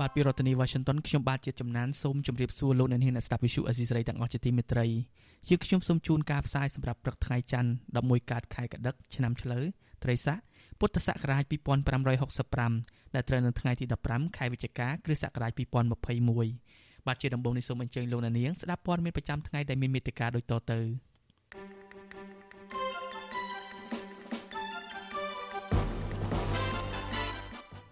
បាទពីរដ្ឋធានី Washington ខ្ញុំបាទជាចំណានសូមជម្រាបសួរលោកអ្នកនាងអ្នកស្ដាប់វិទ្យុអេស៊ីសរ៉ៃទាំងអស់ជាទីមេត្រីយើងខ្ញុំសូមជូនការផ្សាយសម្រាប់ព្រឹកថ្ងៃច័ន្ទ11កើតខែកដិកឆ្នាំឆ្លូវត្រីស័កពុទ្ធសករាជ2565ដែលត្រូវនៅថ្ងៃទី15ខែវិច្ឆិកាគ្រិស្តសករាជ2021បាទជាដំបូងនេះសូមអញ្ជើញលោកអ្នកនាងស្ដាប់ព័ត៌មានប្រចាំថ្ងៃដែលមានមេត្តាដូចតទៅ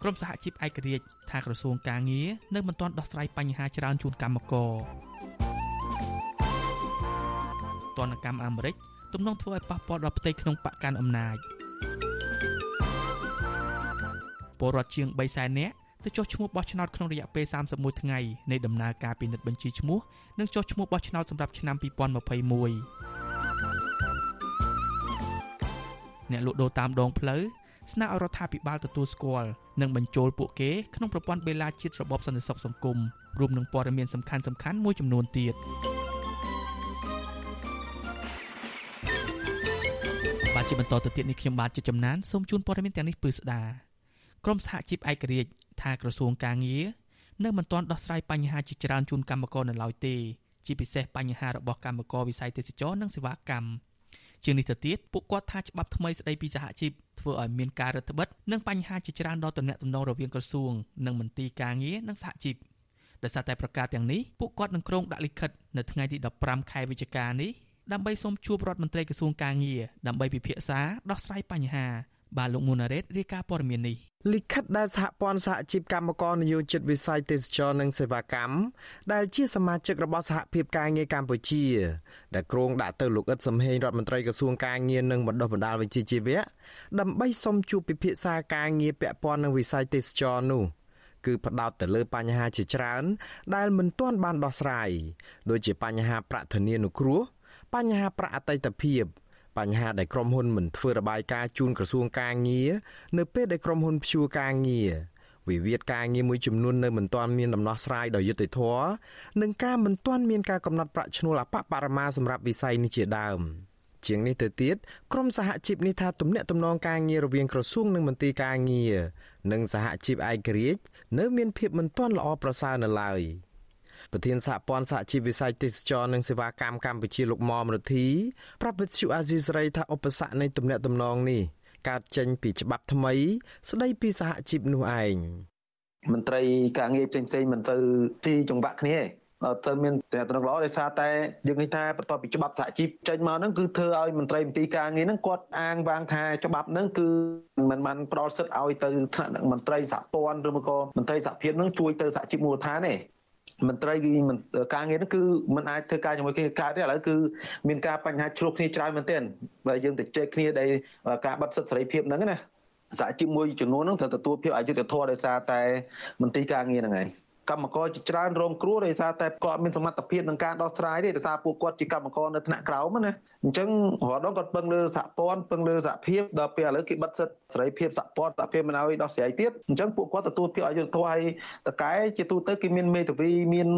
ក្រមសហជីពឯករាជ្យថាក្រសួងការងារនៅមិនទាន់ដោះស្រាយបញ្ហាច្រើនជូនកម្មករទណ្ឌកម្មអាមេរិកទំនងធ្វើឲ្យប៉ះពាល់ដល់ផ្ទៃក្នុងបកកាន់អំណាចពលរដ្ឋជាង3សែននាក់ទៅចុះឈ្មោះបោះឆ្នោតក្នុងរយៈពេល31ថ្ងៃនៃដំណើរការពិនិត្យបញ្ជីឈ្មោះនិងចុះឈ្មោះបោះឆ្នោតសម្រាប់ឆ្នាំ2021អ្នកលក់ដូរតាមដងផ្លូវ ស្នើឲ្យរដ្ឋាភិបាលទទួលស្គាល់និងបញ្ចូលពួកគេក្នុងប្រព័ន្ធបេឡាជាតិរបបសន្តិសុខសង្គមរួមនឹងព័ត៌មានសំខាន់សំខាន់មួយចំនួនទៀតបាទជាបន្តទៅទៀតនេះខ្ញុំបាទជាចំណានសូមជូនព័ត៌មានទាំងនេះពឺស្ដាក្រមសហជីពឯករាជ្យថាក្រសួងការងារនៅមិនទាន់ដោះស្រាយបញ្ហាជាច្រើនជូនកម្មករនៅឡើយទេជាពិសេសបញ្ហារបស់កម្មករវិស័យទេសចរនិងសេវាកម្ម ជាងនេះទៅទៀតពួកគាត់ថាច្បាប់ថ្មីស្ដីពីសហជីពធ្វើឲ្យមានការរឹតបន្តឹងនិងបញ្ហាជាច្រើនដល់ទំនាក់ទំនងរវាងក្រសួងនិងមន្ទីរការងារនិងសហជីពដោយសារតែប្រកាសទាំងនេះពួកគាត់នឹងក្រុងដាក់លិខិតនៅថ្ងៃទី15ខែវិច្ឆិកានេះដើម្បីសូមជួបរដ្ឋមន្ត្រីក្រសួងការងារដើម្បីពិភាក្សាដោះស្រាយបញ្ហាបាទលោកមុនណារ៉េតរាយការណ៍ព័ត៌មាននេះ លិខិតដែលសហព័ន្ធសហជីពកម្មករនយោជិតវិស័យទេសចរនិងសេវាកម្មដែលជាសមាជិករបស់សហភាពការងារកម្ពុជាដែលគ្រោងដាក់ទៅលោកអ៊ិតសំហេងរដ្ឋមន្ត្រីក្រសួងការងារនិងបណ្ដុះបណ្ដាលវិជ្ជាជីវៈដើម្បីសុំជួបពិភាក្សាការងារពាក់ព័ន្ធនឹងវិស័យទេសចរនោះគឺផ្ដោតទៅលើបញ្ហាជាច្រើន ដែលមិនទាន់បានដោះស្រាយដូចជាបញ្ហាប្រាក់ធនានុគ្រោះបញ្ហាប្រាក់អតីតភាព បញ្ហាដែលក្រុមហ៊ុនមិនធ្វើរបាយការណ៍ជូនក្រសួងការងារនៅពេលដែលក្រុមហ៊ុនព្យួរការងារវិវាទការងារមួយចំនួននៅមិនទាន់មានដំណោះស្រាយដោយយុត្តិធម៌និងការមិនទាន់មានការកំណត់ប្រាក់ឈ្នួលអបបរមាសម្រាប់វិស័យនេះជាដើមជាងនេះទៅទៀតក្រមសហជីពនេះថាទំនាក់ទំនងការងាររវាងក្រសួងនិងមន្ទីរការងារនិងសហជីពឯករាជ្យនៅមានភាពមិនទាន់ល្អប្រសើរនៅឡើយ។ ប្រធានសហព័ន្ធសហជីពវិស័យទេសចរនិងសេវាកម្មកម្ពុជាលោកមុំរទ្ធីប្រាប់វិទ្យុអាស៊ីសេរីថាឧបសគ្គនៃទំនាក់ទំនងនេះកើតចេញពីច្បាប់ថ្មី ស្ដីពីសហជីពនោះឯងមន្ត្រីការងារផ្សេងផ្សេងមិនទៅទីចង្វាក់គ្នាទេទៅមានតំណែងល្អដោយសារតែយើងឃើញថាបន្ទាប់ពីច្បាប់សហជីពចេញមកហ្នឹងគឺធ្វើឲ្យមន្ត្រីមន្ទីរការងារហ្នឹងគាត់អាងវាងថាច្បាប់ហ្នឹងគឺមិនបានផ្ដល់សិទ្ធឲ្យទៅថ្នាក់មន្ត្រីសហព័ន្ធឬមកក៏មន្ត្រីសហភាពហ្នឹងជួយទៅសហជីពមូលដ្ឋានទេ មន្ត្រីការងារហ្នឹងគឺมันអាចធ្វើការជាមួយគ្នាកើតទេឥឡូវគឺមានការបញ្ហាជ្រុះគ្នាច្រើនមែនទែនបើយើងទៅជែកគ្នាដែលការបិទសិទ្ធិសេរីភាពហ្នឹងណាសហជីពមួយចំនួនហ្នឹងត្រូវទទួលភាពអយុត្តិធម៌ដោយសារតែមន្ទីរការងារហ្នឹងឯង កម្មករជាច្រើនរងគ្រោះដោយសារតែគាត់មានសមត្ថភាពក្នុងការដោះស្រាយទេដោយសារពួកគាត់ជាកម្មករនៅថ្នាក់ក្រោមណាអញ្ចឹងរាល់ដងគាត់ពឹងលើសហព័ន្ធពឹងលើសហភាពដល់ពេលឥឡូវគេបិទសិទ្ធិសេរីភាពសហព័ន្ធសហភាពមិនឲ្យដោះស្រាយទៀតអញ្ចឹងពួកគាត់ទទួលភាពអយុត្តិធម៌ហើយតកែជាទូទៅគេមានមេធាវីមាន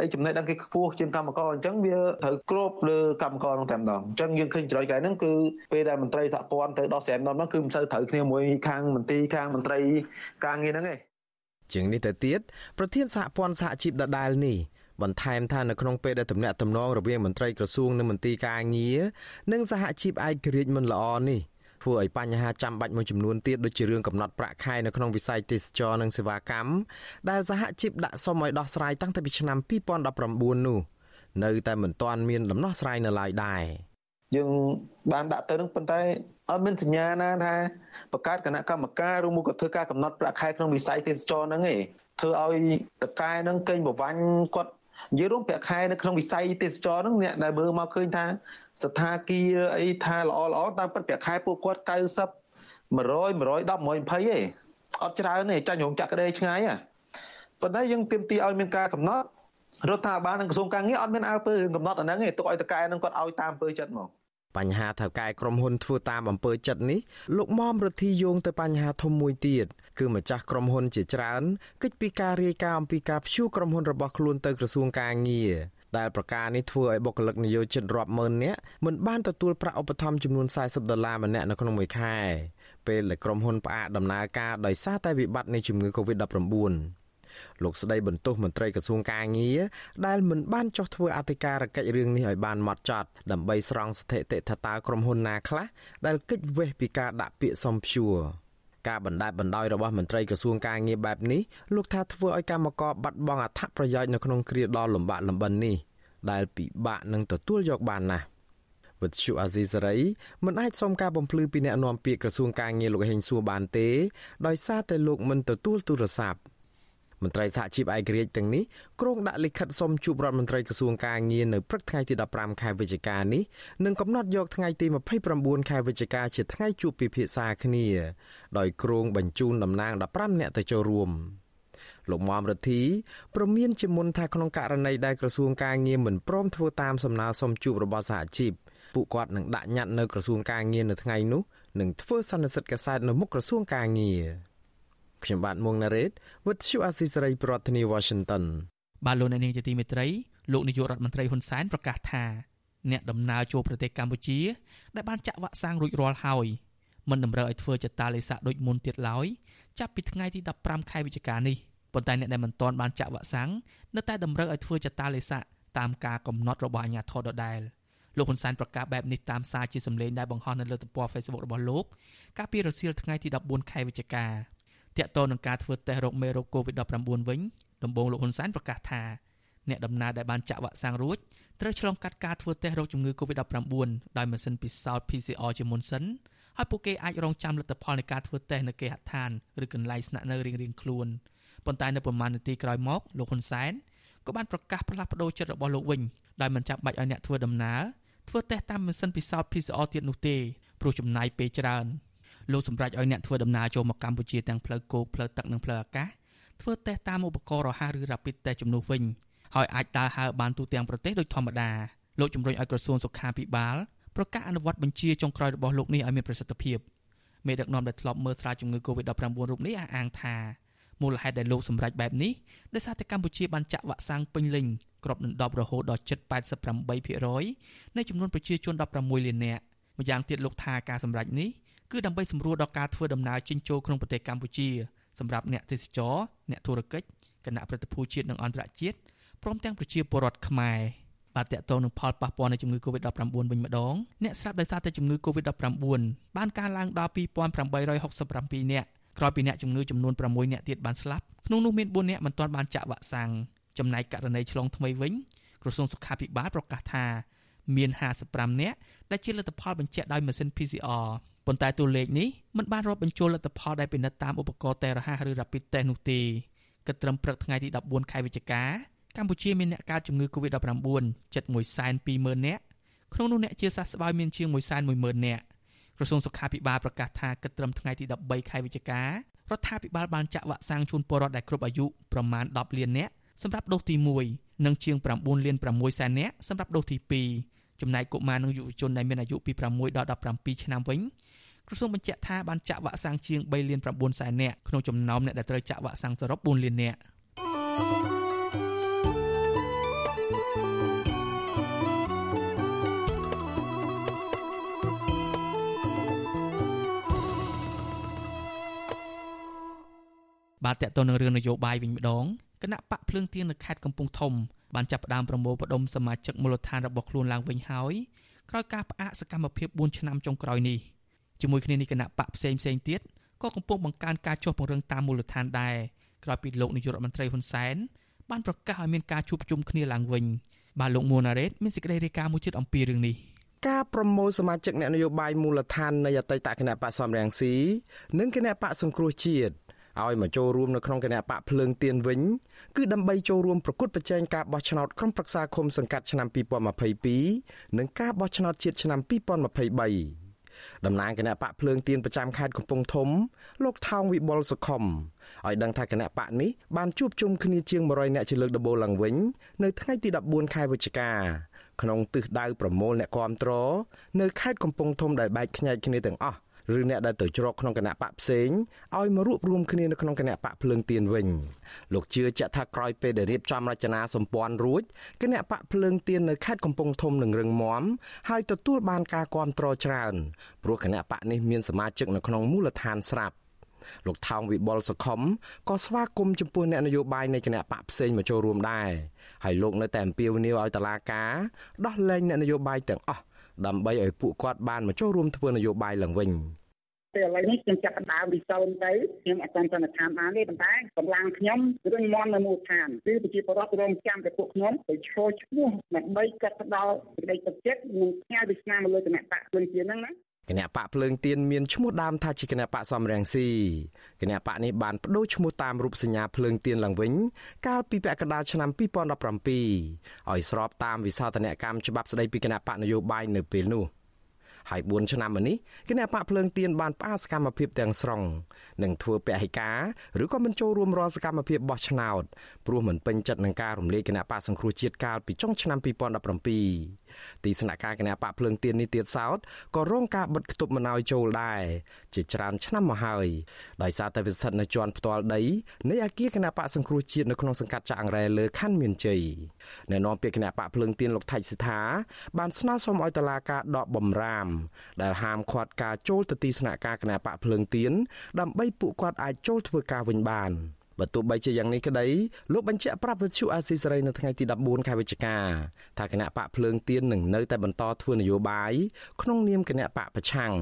អីចំណេះដឹងគេខ្ពស់ជាងកម្មករអញ្ចឹងវាត្រូវគ្របលើកម្មករនោះតែម្ដងអញ្ចឹងយើងឃើញចរិតកែហ្នឹងគឺពេលដែលមន្ត្រីសហព័ន្ធទៅដោះស្រាយម្ដងហ្នឹងគឺមិនសូវត្រូវគ្នាមួយខាងមន្ទីរខាងមន្ត្រីការងារហ្នឹងឯង ជាងនេះទៅទៀតប្រធានសហព័ន្ធសហជីពដដែលនេះបន្ថែមថានៅក្នុងពេលដែលទំនាក់ទំនងរវាងមន្ត្រីក្រសួងនិងមន្ទីរការងារនិងសហជីពឯករាជ្យមិនល្អនេះធ្វើឲ្យបញ្ហាចាំបាច់មួយចំនួនទៀតដូចជារឿងកំណត់ប្រាក់ខែនៅក្នុងវិស័យទេសចរនិងសេវាកម្មដែលសហជីពដាក់សុំឲ្យដោះស្រាយតាំងពីឆ្នាំ2019នោះនៅតែមិនទាន់មានដំណោះស្រាយនៅឡើយដែរយើងបានដាក់ទៅនឹងប៉ុន្តែ អត់មានសញ្ញាណាថាបង្កើតគណៈកម្មការឬមួយក៏ធ្វើការកំណត់ប្រាក់ខែក្នុងវិស័យទេសចរហ្នឹងឯងធ្វើឲ្យតកែហ្នឹងកេងប្រវាញ់គាត់និយាយរួមប្រាក់ខែនៅក្នុងវិស័យទេសចរហ្នឹងអ្នកដែលមើលមកឃើញថាស្ថាគារអីថាល្អល្អតាមពិតប្រាក់ខែពួកគាត់90 100 110 120ឯងអត់ច្រើនទេចាញ់រោងចក្រក្តីឆ្ងាយហ่ะប៉ុន្តែយើងទៀមទីឲ្យមានការកំណត់រដ្ឋាភិបាលនិងក្រសួងការងារអត់មានអើពើកំណត់អាហ្នឹងទេទុកឲ្យតកែនឹងគាត់ឲ្យតាមពើចិត្តមក បញ្ហាថៅកែក្រុមហ៊ុនធ្វើតាមអំពើចិត្តនេះលោកមុំរដ្ឋីយោងទៅបញ្ហាធំមួយទៀតគឺម្ចាស់ក្រុមហ៊ុនជាច្រើនគិតពីការរាយការណ៍អំពីការព្យួរក្រុមហ៊ុនរបស់ខ្លួនទៅក្រសួងការងារដែលប្រការនេះធ្វើឲ្យបុគ្គលិកនិយោជិតរាប់ម៉ឺននាក់មិនបានទទួលប្រាក់ឧបត្ថម្ភចំនួន40ដុល្លារម្នាក់នៅក្នុងមួយខែពេលដែលក្រុមហ៊ុនផ្អាកដំណើរការដោយសារតែវិបត្តិនៃជំងឺ Covid-19 លោកស្ដីបន្ទោសមន្ត្រីក្រសួងការងារដែលមិនបានចុះធ្វើអធិការកិច្ចរឿងនេះឲ្យបានម៉ត់ចត់ដើម្បីស្រង់ស្ថិតិថាតើក្រុមហ៊ុនណាខ្លះដែលកិច្ចវេះពីការដាក់ពាក្យសំព្យួរការបណ្តែតបណ្តោយរបស់មន្ត្រីក្រសួងការងារបែបនេះលោកថាធ្វើឲ្យកម្មករបាត់បង់អត្ថប្រយោជន៍នៅក្នុងគ្រាដ៏លំបាកលំបិននេះដែលពិបាកនឹងទទួលយកបានណាស់វិទ្យុអាស៊ីសេរីមិនអាចសុំការបំភ្លឺពីអ្នកនាំពាក្យក្រសួងការងារលោកហេងសួរបានទេដោយសារតែលោកមិនទទួលទូរស័ព្ទ មន្ត្រីសហជីពឯករាជ្យទាំងនេះគ្រោងដាក់លិខិតសុំជួបរដ្ឋមន្ត្រីក្រសួងការងារនៅព្រឹកថ្ងៃទី15ខែវិច្ឆិកានេះនិងកំណត់យកថ្ងៃទី29ខែវិច្ឆិកាជាថ្ងៃជួបពិភាក្សាគ្នា ដោយគ្រោងបញ្ជូនតំណាង15នាក់ទៅចូលរួមលោកមុំរទ្ធីប្រមានជាមុនថាក្នុងករណីដែលក្រសួងការងារមិនព្រមធ្វើតាមសំណើសុំជួបរបស់សហជីពពួកគាត់នឹងដាក់ញត្តិនៅក្រសួងការងារនៅថ្ងៃនោះនិងធ្វើសន្និសីទកាសែតនៅមុខក្រសួងការងារ ខ្ញុំបាទមួងណារ៉េត With you Asisari ប្រធានាទី Washington បាទលោកអ្នកនាងជាទីមេត្រីលោកនាយករដ្ឋមន្ត្រីហ៊ុនសែនប្រកាសថាអ្នកដំណើរចូលប្រទេសកម្ពុជាដែលបានចាក់វ៉ាក់សាំងរួចរាល់ហើយមិនតម្រូវឲ្យធ្វើចតាឡេសាដូចមុនទៀតឡើយចាប់ពីថ្ងៃទី15ខែវិច្ឆិកានេះប៉ុន្តែអ្នកដែលមិនទាន់បានចាក់វ៉ាក់សាំងនៅតែតម្រូវឲ្យធ្វើចតាឡេសាតាមការកំណត់របស់អាជ្ញាធរដដែលលោកហ៊ុនសែនប្រកាសបែបនេះតាមសារជាសម្លេងដែលបង្ហោះនៅលើទំព័រ Facebook របស់លោកកាលពីរសៀលថ្ងៃទី14ខែវិច្ឆិកា តាក់ទងនឹងការធ្វើតេស្តរោគមេរោគ COVID-19 វិញដំបូងលោកហ៊ុនសែនប្រកាសថាអ្នកដំណើរដែលបានចាក់វ៉ាក់សាំងរួចត្រូវឆ្លងកាត់ការធ្វើតេស្តរោគជំងឺ COVID-19 ដោយម៉ាស៊ីនពិសោធន៍ PCR ជាមុនសិនហើយពួកគេអាចរងចាំលទ្ធផលនៃការធ្វើតេស្តនៅគេហដ្ឋានឬកន្លែងស្នាក់នៅរៀងៗខ្លួនប៉ុន្តែនៅប្រមាណនាទីក្រោយមកលោកហ៊ុនសែនក៏បានប្រកាសផ្លាស់ប្តូរចិត្តរបស់លោកវិញដោយមិនចាំបាច់ឲ្យអ្នកធ្វើដំណើរធ្វើតេស្តតាមម៉ាស៊ីនពិសោធន៍ PCR ទៀតនោះទេព្រោះចំណាយពេលច្រើន លោកសម្រេចឲ្យអ្នកធ្វើដំណើរចូលមកកម្ពុជាទាំងផ្លូវគោកផ្លូវទឹកនិងផ្លូវអាកាសធ្វើតេស្តតាមឧបករណ៍រហ័សឬ Rapid Test ជំនួសវិញហើយអាចដើរហើរបានទូទាំងប្រទេសដូចធម្មតាលោកជំរុញឲ្យក្រសួងសុខាភិបាលប្រកាសអនុវត្តបញ្ជាចុងក្រោយរបស់លោកនេះឲ្យមានប្រសិទ្ធភាពមេដឹកនាំដែលធ្លាប់មើលស្រាវជំងឺ Covid-19 រូបនេះអះអាងថាមូលហេតុដែលលោកសម្រេចបែបនេះដោយសារតែកម្ពុជាបានចាក់វ៉ាក់សាំងពេញលេញគ្របដណ្ដប់រហូតដល់ជិត88%នៃចំនួនប្រជាជន16លាននាក់ម្យ៉ាងទៀតលោកថាការសម្រេចនេះ គឺដើម្បីសម្រួលដល់ការធ្វើដំណើរចេញចូលក្នុងប្រទេសកម្ពុជាសម្រាប់អ្នកទេសចរអ្នកធុរកិច្ចគណៈប្រតិភូជាតិនិងអន្តរជាតិព្រមទាំងប្រជាពលរដ្ឋខ្មែរបាទតកតងនឹងផលប៉ះពាល់នៃជំងឺ Covid-19 វិញម្ដងអ្នកស្លាប់ដោយសារតែជំងឺ Covid-19 បានកើនឡើងដល់2867នាក់ក្រោយពីអ្នកជំងឺចំនួន6នាក់ទៀតបានស្លាប់ក្នុងនោះមាន4នាក់មិនទាន់បានចាក់វ៉ាក់សាំងចំណែកករណីឆ្លងថ្មីវិញក្រសួងសុខាភិបាលប្រកាសថា មាន55នាក់ដែលជាលទ្ធផលបញ្ជាក់ដោយម៉ាស៊ីន PCR ប៉ុន្តែតួលេខនេះមិនបានរាប់បញ្ចូលលទ្ធផលដែលពិនិត្យតាមឧបករណ៍តេររហ័សឬ Rapid Test នោះទេគិតត្រឹមព្រឹកថ្ងៃទី14ខែវិច្ឆិកាកម្ពុជាមានអ្នកកើតជំងឺ Covid-19 ជិត120,000នាក់ក្នុងនោះអ្នកជាសះស្បើយមានជាង110,000នាក់ក្រសួងសុខាភិបាលប្រកាសថាគិតត្រឹមថ្ងៃទី13ខែវិច្ឆិការដ្ឋាភិបាលបានចាក់វ៉ាក់សាំងជូនពលរដ្ឋដែលគ្រប់អាយុប្រមាណ10លាននាក់សម្រាប់ដូសទី1និងជាង9លាន6សែននាក់សម្រាប់ដូសទី2 ចំណែកកុមារនិងយុវជនដែលមានអាយុពី6ដល់17ឆ្នាំវិញក្រសួងបញ្ជាក់ថាបានចាក់វ៉ាក់សាំងជាង3លាន9សែននាក់ក្នុងចំណោមអ្នកដែលត្រូវចាក់វ៉ាក់សាំងសរុប4លាននាក់បាទតកតទៅនឹងរឿងនយោបាយវិញម្ដងគណៈបកភ្លើងទៀននៅខេត្តកំពង់ធំ បានចាប់ផ្ដើមប្រមូលផ្ដុំសមាជិកមូលដ្ឋានរបស់ខ្លួនឡើងវិញហើយក្រោយការផ្អាកសកម្មភាព4ឆ្នាំចុងក្រោយនេះជាមួយគ្នានេះគណៈបកផ្សេងផ្សេងទៀតក៏កំពុងបង្កើនការចុះពង្រឹងតាមមូលដ្ឋានដែរក្រោយពីលោកនាយករដ្ឋមន្ត្រីហ៊ុនសែនបានប្រកាសឲ្យមានការជួបជុំគ្នាឡើងវិញបាទលោកមួណារ៉េតមានសេចក្តីរាយការណ៍មួយទៀតអំពីរឿងនេះការប្រមូលសមាជិកអ្នកនយោបាយមូលដ្ឋាននៃអតីតគណៈបកសំរងស៊ីនិងគណៈបកសង្គ្រោះជាតិ ឲ្យមកចូលរួមនៅក្នុងគណៈបកភ្លើងទៀនវិញគឺដើម្បីចូលរួមប្រគល់ប្រជែងការបោះឆ្នោតក្រុមប្រឹក្សាឃុំសង្កាត់ឆ្នាំ2022និងការបោះឆ្នោតជាតិឆ្នាំ2023តំណាងគណៈបកភ្លើងទៀនប្រចាំខេត្តកំពង់ធំលោកថោងវិបុលសុខុមឲ្យដឹងថាគណៈបកនេះបានជួបជុំគ្នាជាង100នាក់ជាលើកដំបូងឡើងវិញនៅថ្ងៃទី14ខែវិច្ឆិកាក្នុងទិសដៅប្រមូលអ្នកគាំទ្រនៅខេត្តកំពង់ធំដែលបែកខ្ញែកគ្នាទាំងអស់ ឬអ្នកដែលទៅជ្រកក្នុងគណៈបកផ្សេងឲ្យមករួបរวมគ្នានៅក្នុងគណៈបកភ្លើងទៀនវិញលោកជឿជាក់ថាក្រោយពេលដែលរៀបចំរចនាសម្ព័ន្ធរួចគណៈបកភ្លើងទៀននៅខេត្តកំពង់ធំនឹងរឹងមាំហើយទទួលបានការគាំទ្រច្រើនព្រោះគណៈបកនេះមានសមាជិកនៅក្នុងមូលដ្ឋានស្រាប់លោកថោងវិបុលសុខុមក៏ស្វាគមន៍ចំពោះអ្នកនយោបាយនៃគណៈបកផ្សេងមកចូលរួមដែរហើយលោកនៅតែអំពាវនាវឲ្យតឡាការដោះលែងអ្នកនយោបាយទាំងអស់ ដើម្បីឲ្យពួកគាត់បានមកចូលរួមធ្វើនយោបាយឡើងវិញពេលឥឡូវនេះខ្ញុំចាប់ដើមពីសូន្យទៅខ្ញុំអត់ទាន់សន្និដ្ឋានបានទេប៉ុន្តែកម្លាំងខ្ញុំរឹងមាំនៅមូលដ្ឋានគឺប្រជាពលរដ្ឋរងចាំតែពួកខ្ញុំទៅឈរឈ្មោះដើម្បីកាត់ផ្ដល់សេចក្តីទឹកចិត្តនិងផ្ញើវាសនាមកលើគណៈបកខ្លួនជាហ្នឹងណា គណៈបកភ្លើងទៀនមានឈ្មោះដើមថាជាគណៈបកសំរងស៊ីគណៈបកនេះបានបដូរឈ្មោះតាមរូបសញ្ញាភ្លើងទៀនឡើងវិញ កាលពីពាក់កណ្ដាលឆ្នាំ2017ឲ្យស្របតាមវិសោធនកម្មច្បាប់ស្តីពីគណៈបកនយោបាយនៅពេលនោះ។ហើយ4ឆ្នាំមកនេះគណៈបកភ្លើងទៀនបានផ្អាកសកម្មភាពទាំងស្រុងនិងធ្វើពហិការឬក៏មិនចូលរួមរាល់សកម្មភាពបោះឆ្នោតព្រោះមិនពេញចិត្តនឹងការរំលាយគណៈបកសង្គ្រោះជាតិកាលពីចុងឆ្នាំ2017 ទីស្នាក់ការគណៈបកភ្លើងទៀននេះទៀតសោតក៏រងការបិទគប់មិនឲ្យចូលដែរជាច្រើនឆ្នាំមកហើយដោយសារតែវាស្ថិតនៅជាន់ផ្ទាល់ដីនៃអគារគណៈបកសង្គ្រោះជាតិនៅក្នុងសង្កាត់ចាក់អង្រែលើខណ្ឌមានជ័យអ្នកនាំពាក្យគណៈបកភ្លើងទៀនលោកថៃសិដ្ឋាបានស្នើសុំឲ្យតុលាការដកបំរាម ដែលហាមឃាត់ការចូលទៅទីស្នាក់ការគណៈបកភ្លើងទៀនដើម្បីពួកគាត់អាចចូលធ្វើការវិញបាន។ បើទោះបីជាយ៉ាងនេះក្តីលោកបញ្ជាក់ប្រាប់វិទ្យុអាស៊ីសេរីនៅថ្ងៃទី14ខែវិច្ឆិកាថាគណៈបកភ្លើងទៀននឹងនៅតែបន្តធ្វើនយោបាយក្នុងនាមគណៈបកប្រឆាំង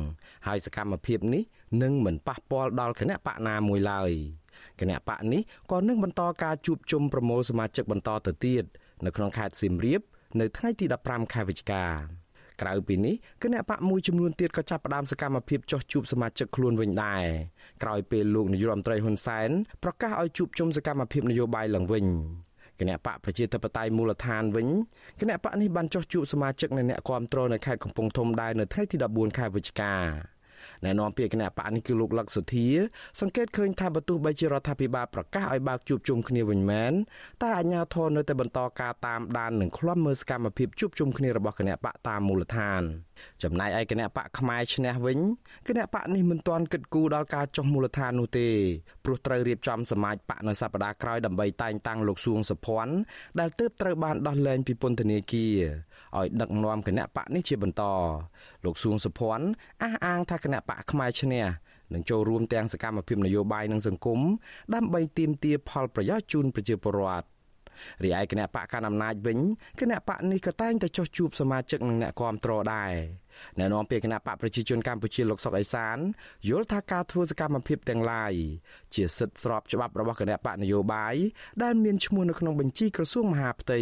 ហើយសកម្មភាពនេះនឹងមិនប៉ះពាល់ដល់គណៈបកណាមួយឡើយគណៈបកនេះក៏នឹងបន្តការជួបជុំប្រមូលសមាជិកបន្តទៅទៀតនៅក្នុងខេត្តសៀមរាបនៅថ្ងៃទី15ខែវិច្ឆិកា ក្រៅពីនេះគណៈបកមួយចំនួនទៀតក៏ចាប់ផ្ដើមសកម្មភាពចោះជួបសមាជិកខ្លួនវិញដែរក្រោយពេលលោកនាយរដ្ឋមន្ត្រីហ៊ុនសែនប្រកាសឲ្យជួបជុំសកម្មភាពនយោបាយឡើងវិញគណៈបកប្រជាធិបតេយ្យមូលដ្ឋានវិញគណៈបកនេះបានចោះជួបសមាជិកនៃអ្នកគាំទ្រនៅខេត្តកំពង់ធំដែរនៅថ្ងៃទី14ខែវិច្ឆិកា ណែនាំពាក្យគណៈបកនេះគឺលោកលឹកសុធាសង្កេតឃើញថាបើទោះបីជារដ្ឋាភិបាលប្រកាសឲ្យបើកជួបជុំគ្នាវិញមែនតែអាជ្ញាធរនៅតែបន្តការតាមដាននិងឃ្លាំមើលសកម្មភាពជួបជុំគ្នារបស់គណៈបកតាមមូលដ្ឋានចំណែកឯគណៈបកផ្នែកឈ្នះវិញគណៈបកនេះមិនទាន់គិតគូរដល់ការចុះមូលដ្ឋាននោះទេព្រោះត្រូវរៀបចំសមាជបកនៅសប្តាហ៍ក្រោយដើម្បីតែងតាំងលោកសួងសុភ័ណ្ឌដែលទើបត្រូវបានដោះលែងពីពន្ធនាគារ ឲ្យដឹកនាំគណៈបកនេះជាបន្តលោកសួងសុភ័ណ្ឌអះអាងថាគណៈបកផ្នែកឈ្នះនឹងចូលរួមទាំងសកម្មភាពនយោបាយនិងសង្គមដើម្បីទាមទារផលប្រយោជន៍ជូនប្រជាពលរដ្ឋ រីឯគណៈបកកណ្ដាលអំណាចវិញគណៈបកនេះក៏តែងតែចោះជួបសមាជិកនិងអ្នកគាំទ្រដែរអ្នកនាំពាក្យគណៈបកប្រជាជនកម្ពុជាលោកសុកអេសានយល់ថាការធ្វើសកម្មភាពទាំងឡាយជាសិទ្ធិស្របច្បាប់របស់គណៈបកនយោបាយដែលមានឈ្មោះនៅក្នុងបញ្ជីក្រសួងមហាផ្ទៃ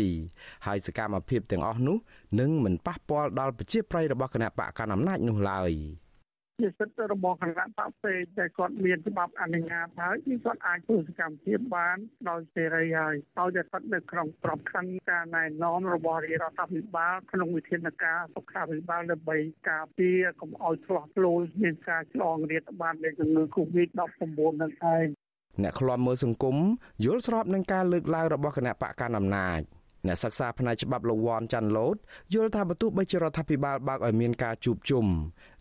ហើយសកម្មភាពទាំងអស់នោះនឹងមិនប៉ះពាល់ដល់ប្រជាប្រិយរបស់គណៈបកកណ្ដាលអំណាចនោះឡើយ។ ជាសិទ្ធិរបស់គណៈបកផ្សេងតែគាត់មានច្បាប់អនុញ្ញាតហើយគឺគាត់អាចធ្វើសកម្មភាពបានដោយសេរីហើយដោយតែគាត់នៅក្នុងក្របខ័ណ្ឌការណែនាំរបស់រាជរដ្ឋាភិបាលក្នុងវិធានការសុខាភិបាលដើម្បីការពារកុំឲ្យឆ្លោះឆ្លូលមានការឆ្លងរាតត្បាតនៃជំងឺ Covid-19 នឹងឯងអ្នកខ្លាំមើលសង្គមយល់ស្របនឹងការលើកឡើងរបស់គណៈបកកណ្ដាលអំណាច អ្នកសិក្សាផ្នែកច្បាប់លោកវ៉ាន់ចាន់ឡូតយល់ថាបើទោះបីជារដ្ឋាភិបាលបើកឲ្យមានការជួបជុំ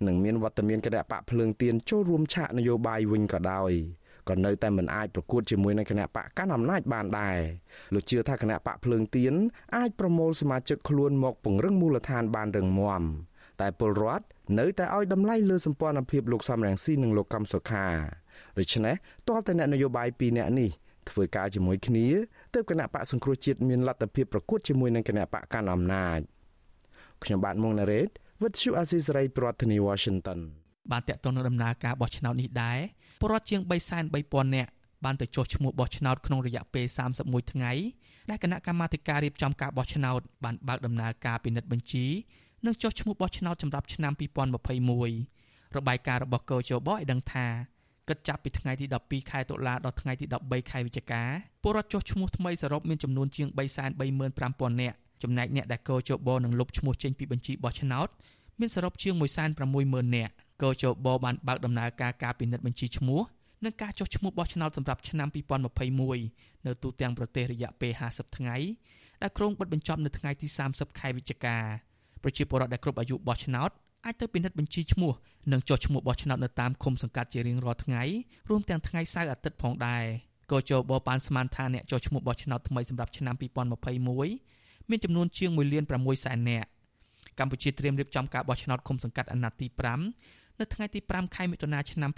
និងមានវត្តមានគណៈបកភ្លើងទៀនចូលរួមឆាកនយោបាយវិញក៏ដោយក៏នៅតែមិនអាចប្រកួតជាមួយនឹងគណៈបកកាន់អំណាចបានដែរលោកជឿថាគណៈបកភ្លើងទៀនអាចប្រមូលសមាជិកខ្លួនមកពង្រឹងមូលដ្ឋានបានរឹងមាំតែពលរដ្ឋនៅតែឲ្យតម្លៃលើសម្ព័ន្ធភាពលោកសំរងស៊ីនិងលោកកំសុខាដូច្នេះទាល់តែអ្នកនយោបាយពីរនាក់នេះធ្វើការជាមួយគ្នា ទើបគណៈបកសង្គ្រោះជាតិមានលទ្ធភាពប្រកួតជាមួយនឹងគណៈបកកាន់អំណាចខ្ញុំបាទមុងណារ៉េត With you Aziz Ray ប្រធានាទី Washington បានតាក់ទងនឹងដំណើរការបោះឆ្នោតនេះដែរពលរដ្ឋជាង33000នាក់បានទៅចុះឈ្មោះបោះឆ្នោតក្នុងរយៈពេល31ថ្ងៃដែលគណៈកម្មាធិការរៀបចំការបោះឆ្នោតបានបើកដំណើរការពិនិត្យបញ្ជីនិងចុះឈ្មោះបោះឆ្នោតសម្រាប់ឆ្នាំ2021របាយការណ៍របស់កោជបឲ្យដឹងថា គិតចាប់ពីថ្ងៃទី12ខែតុលាដល់ថ្ងៃទី13ខែវិច្ឆិកាពលរដ្ឋចុះឈ្មោះថ្មីសរុបមានចំនួនជាង335,000នាក់ចំណែកអ្នកដែលកោជបនឹងលុបឈ្មោះចេញពីបញ្ជីបោះឆ្នោតមានសរុបជាង160,000នាក់កោជបបានបើកដំណើរការការពិនិត្យបញ្ជីឈ្មោះនិងការចុះឈ្មោះបោះឆ្នោតសម្រាប់ឆ្នាំ2021នៅទូទាំងប្រទេសរយៈពេល50ថ្ងៃដែលក្រុងបិទបញ្ចប់នៅថ្ងៃទី30ខែវិច្ឆិកាប្រជាពលរដ្ឋដែលគ្រប់អាយុបោះឆ្នោត អាចទៅពិនិត្យបញ្ជីឈ្មោះនិងចុះឈ្មោះបោះឆ្នោតនៅតាមឃុំសង្កាត់ជារៀងរាល់ថ្ងៃរួមទាំងថ្ងៃសៅរ៍អាទិត្យផងដែរកោជបបានស្មានថាអ្នកចុះឈ្មោះបោះឆ្នោតថ្មីសម្រាប់ឆ្នាំ2021មានចំនួនជាង1លាន6សែននាក់កម្ពុជាត្រៀមរៀបចំការបោះឆ្នោតឃុំសង្កាត់អាណត្តិទី5នៅថ្ងៃទី5ខែមិថុនាឆ្នាំ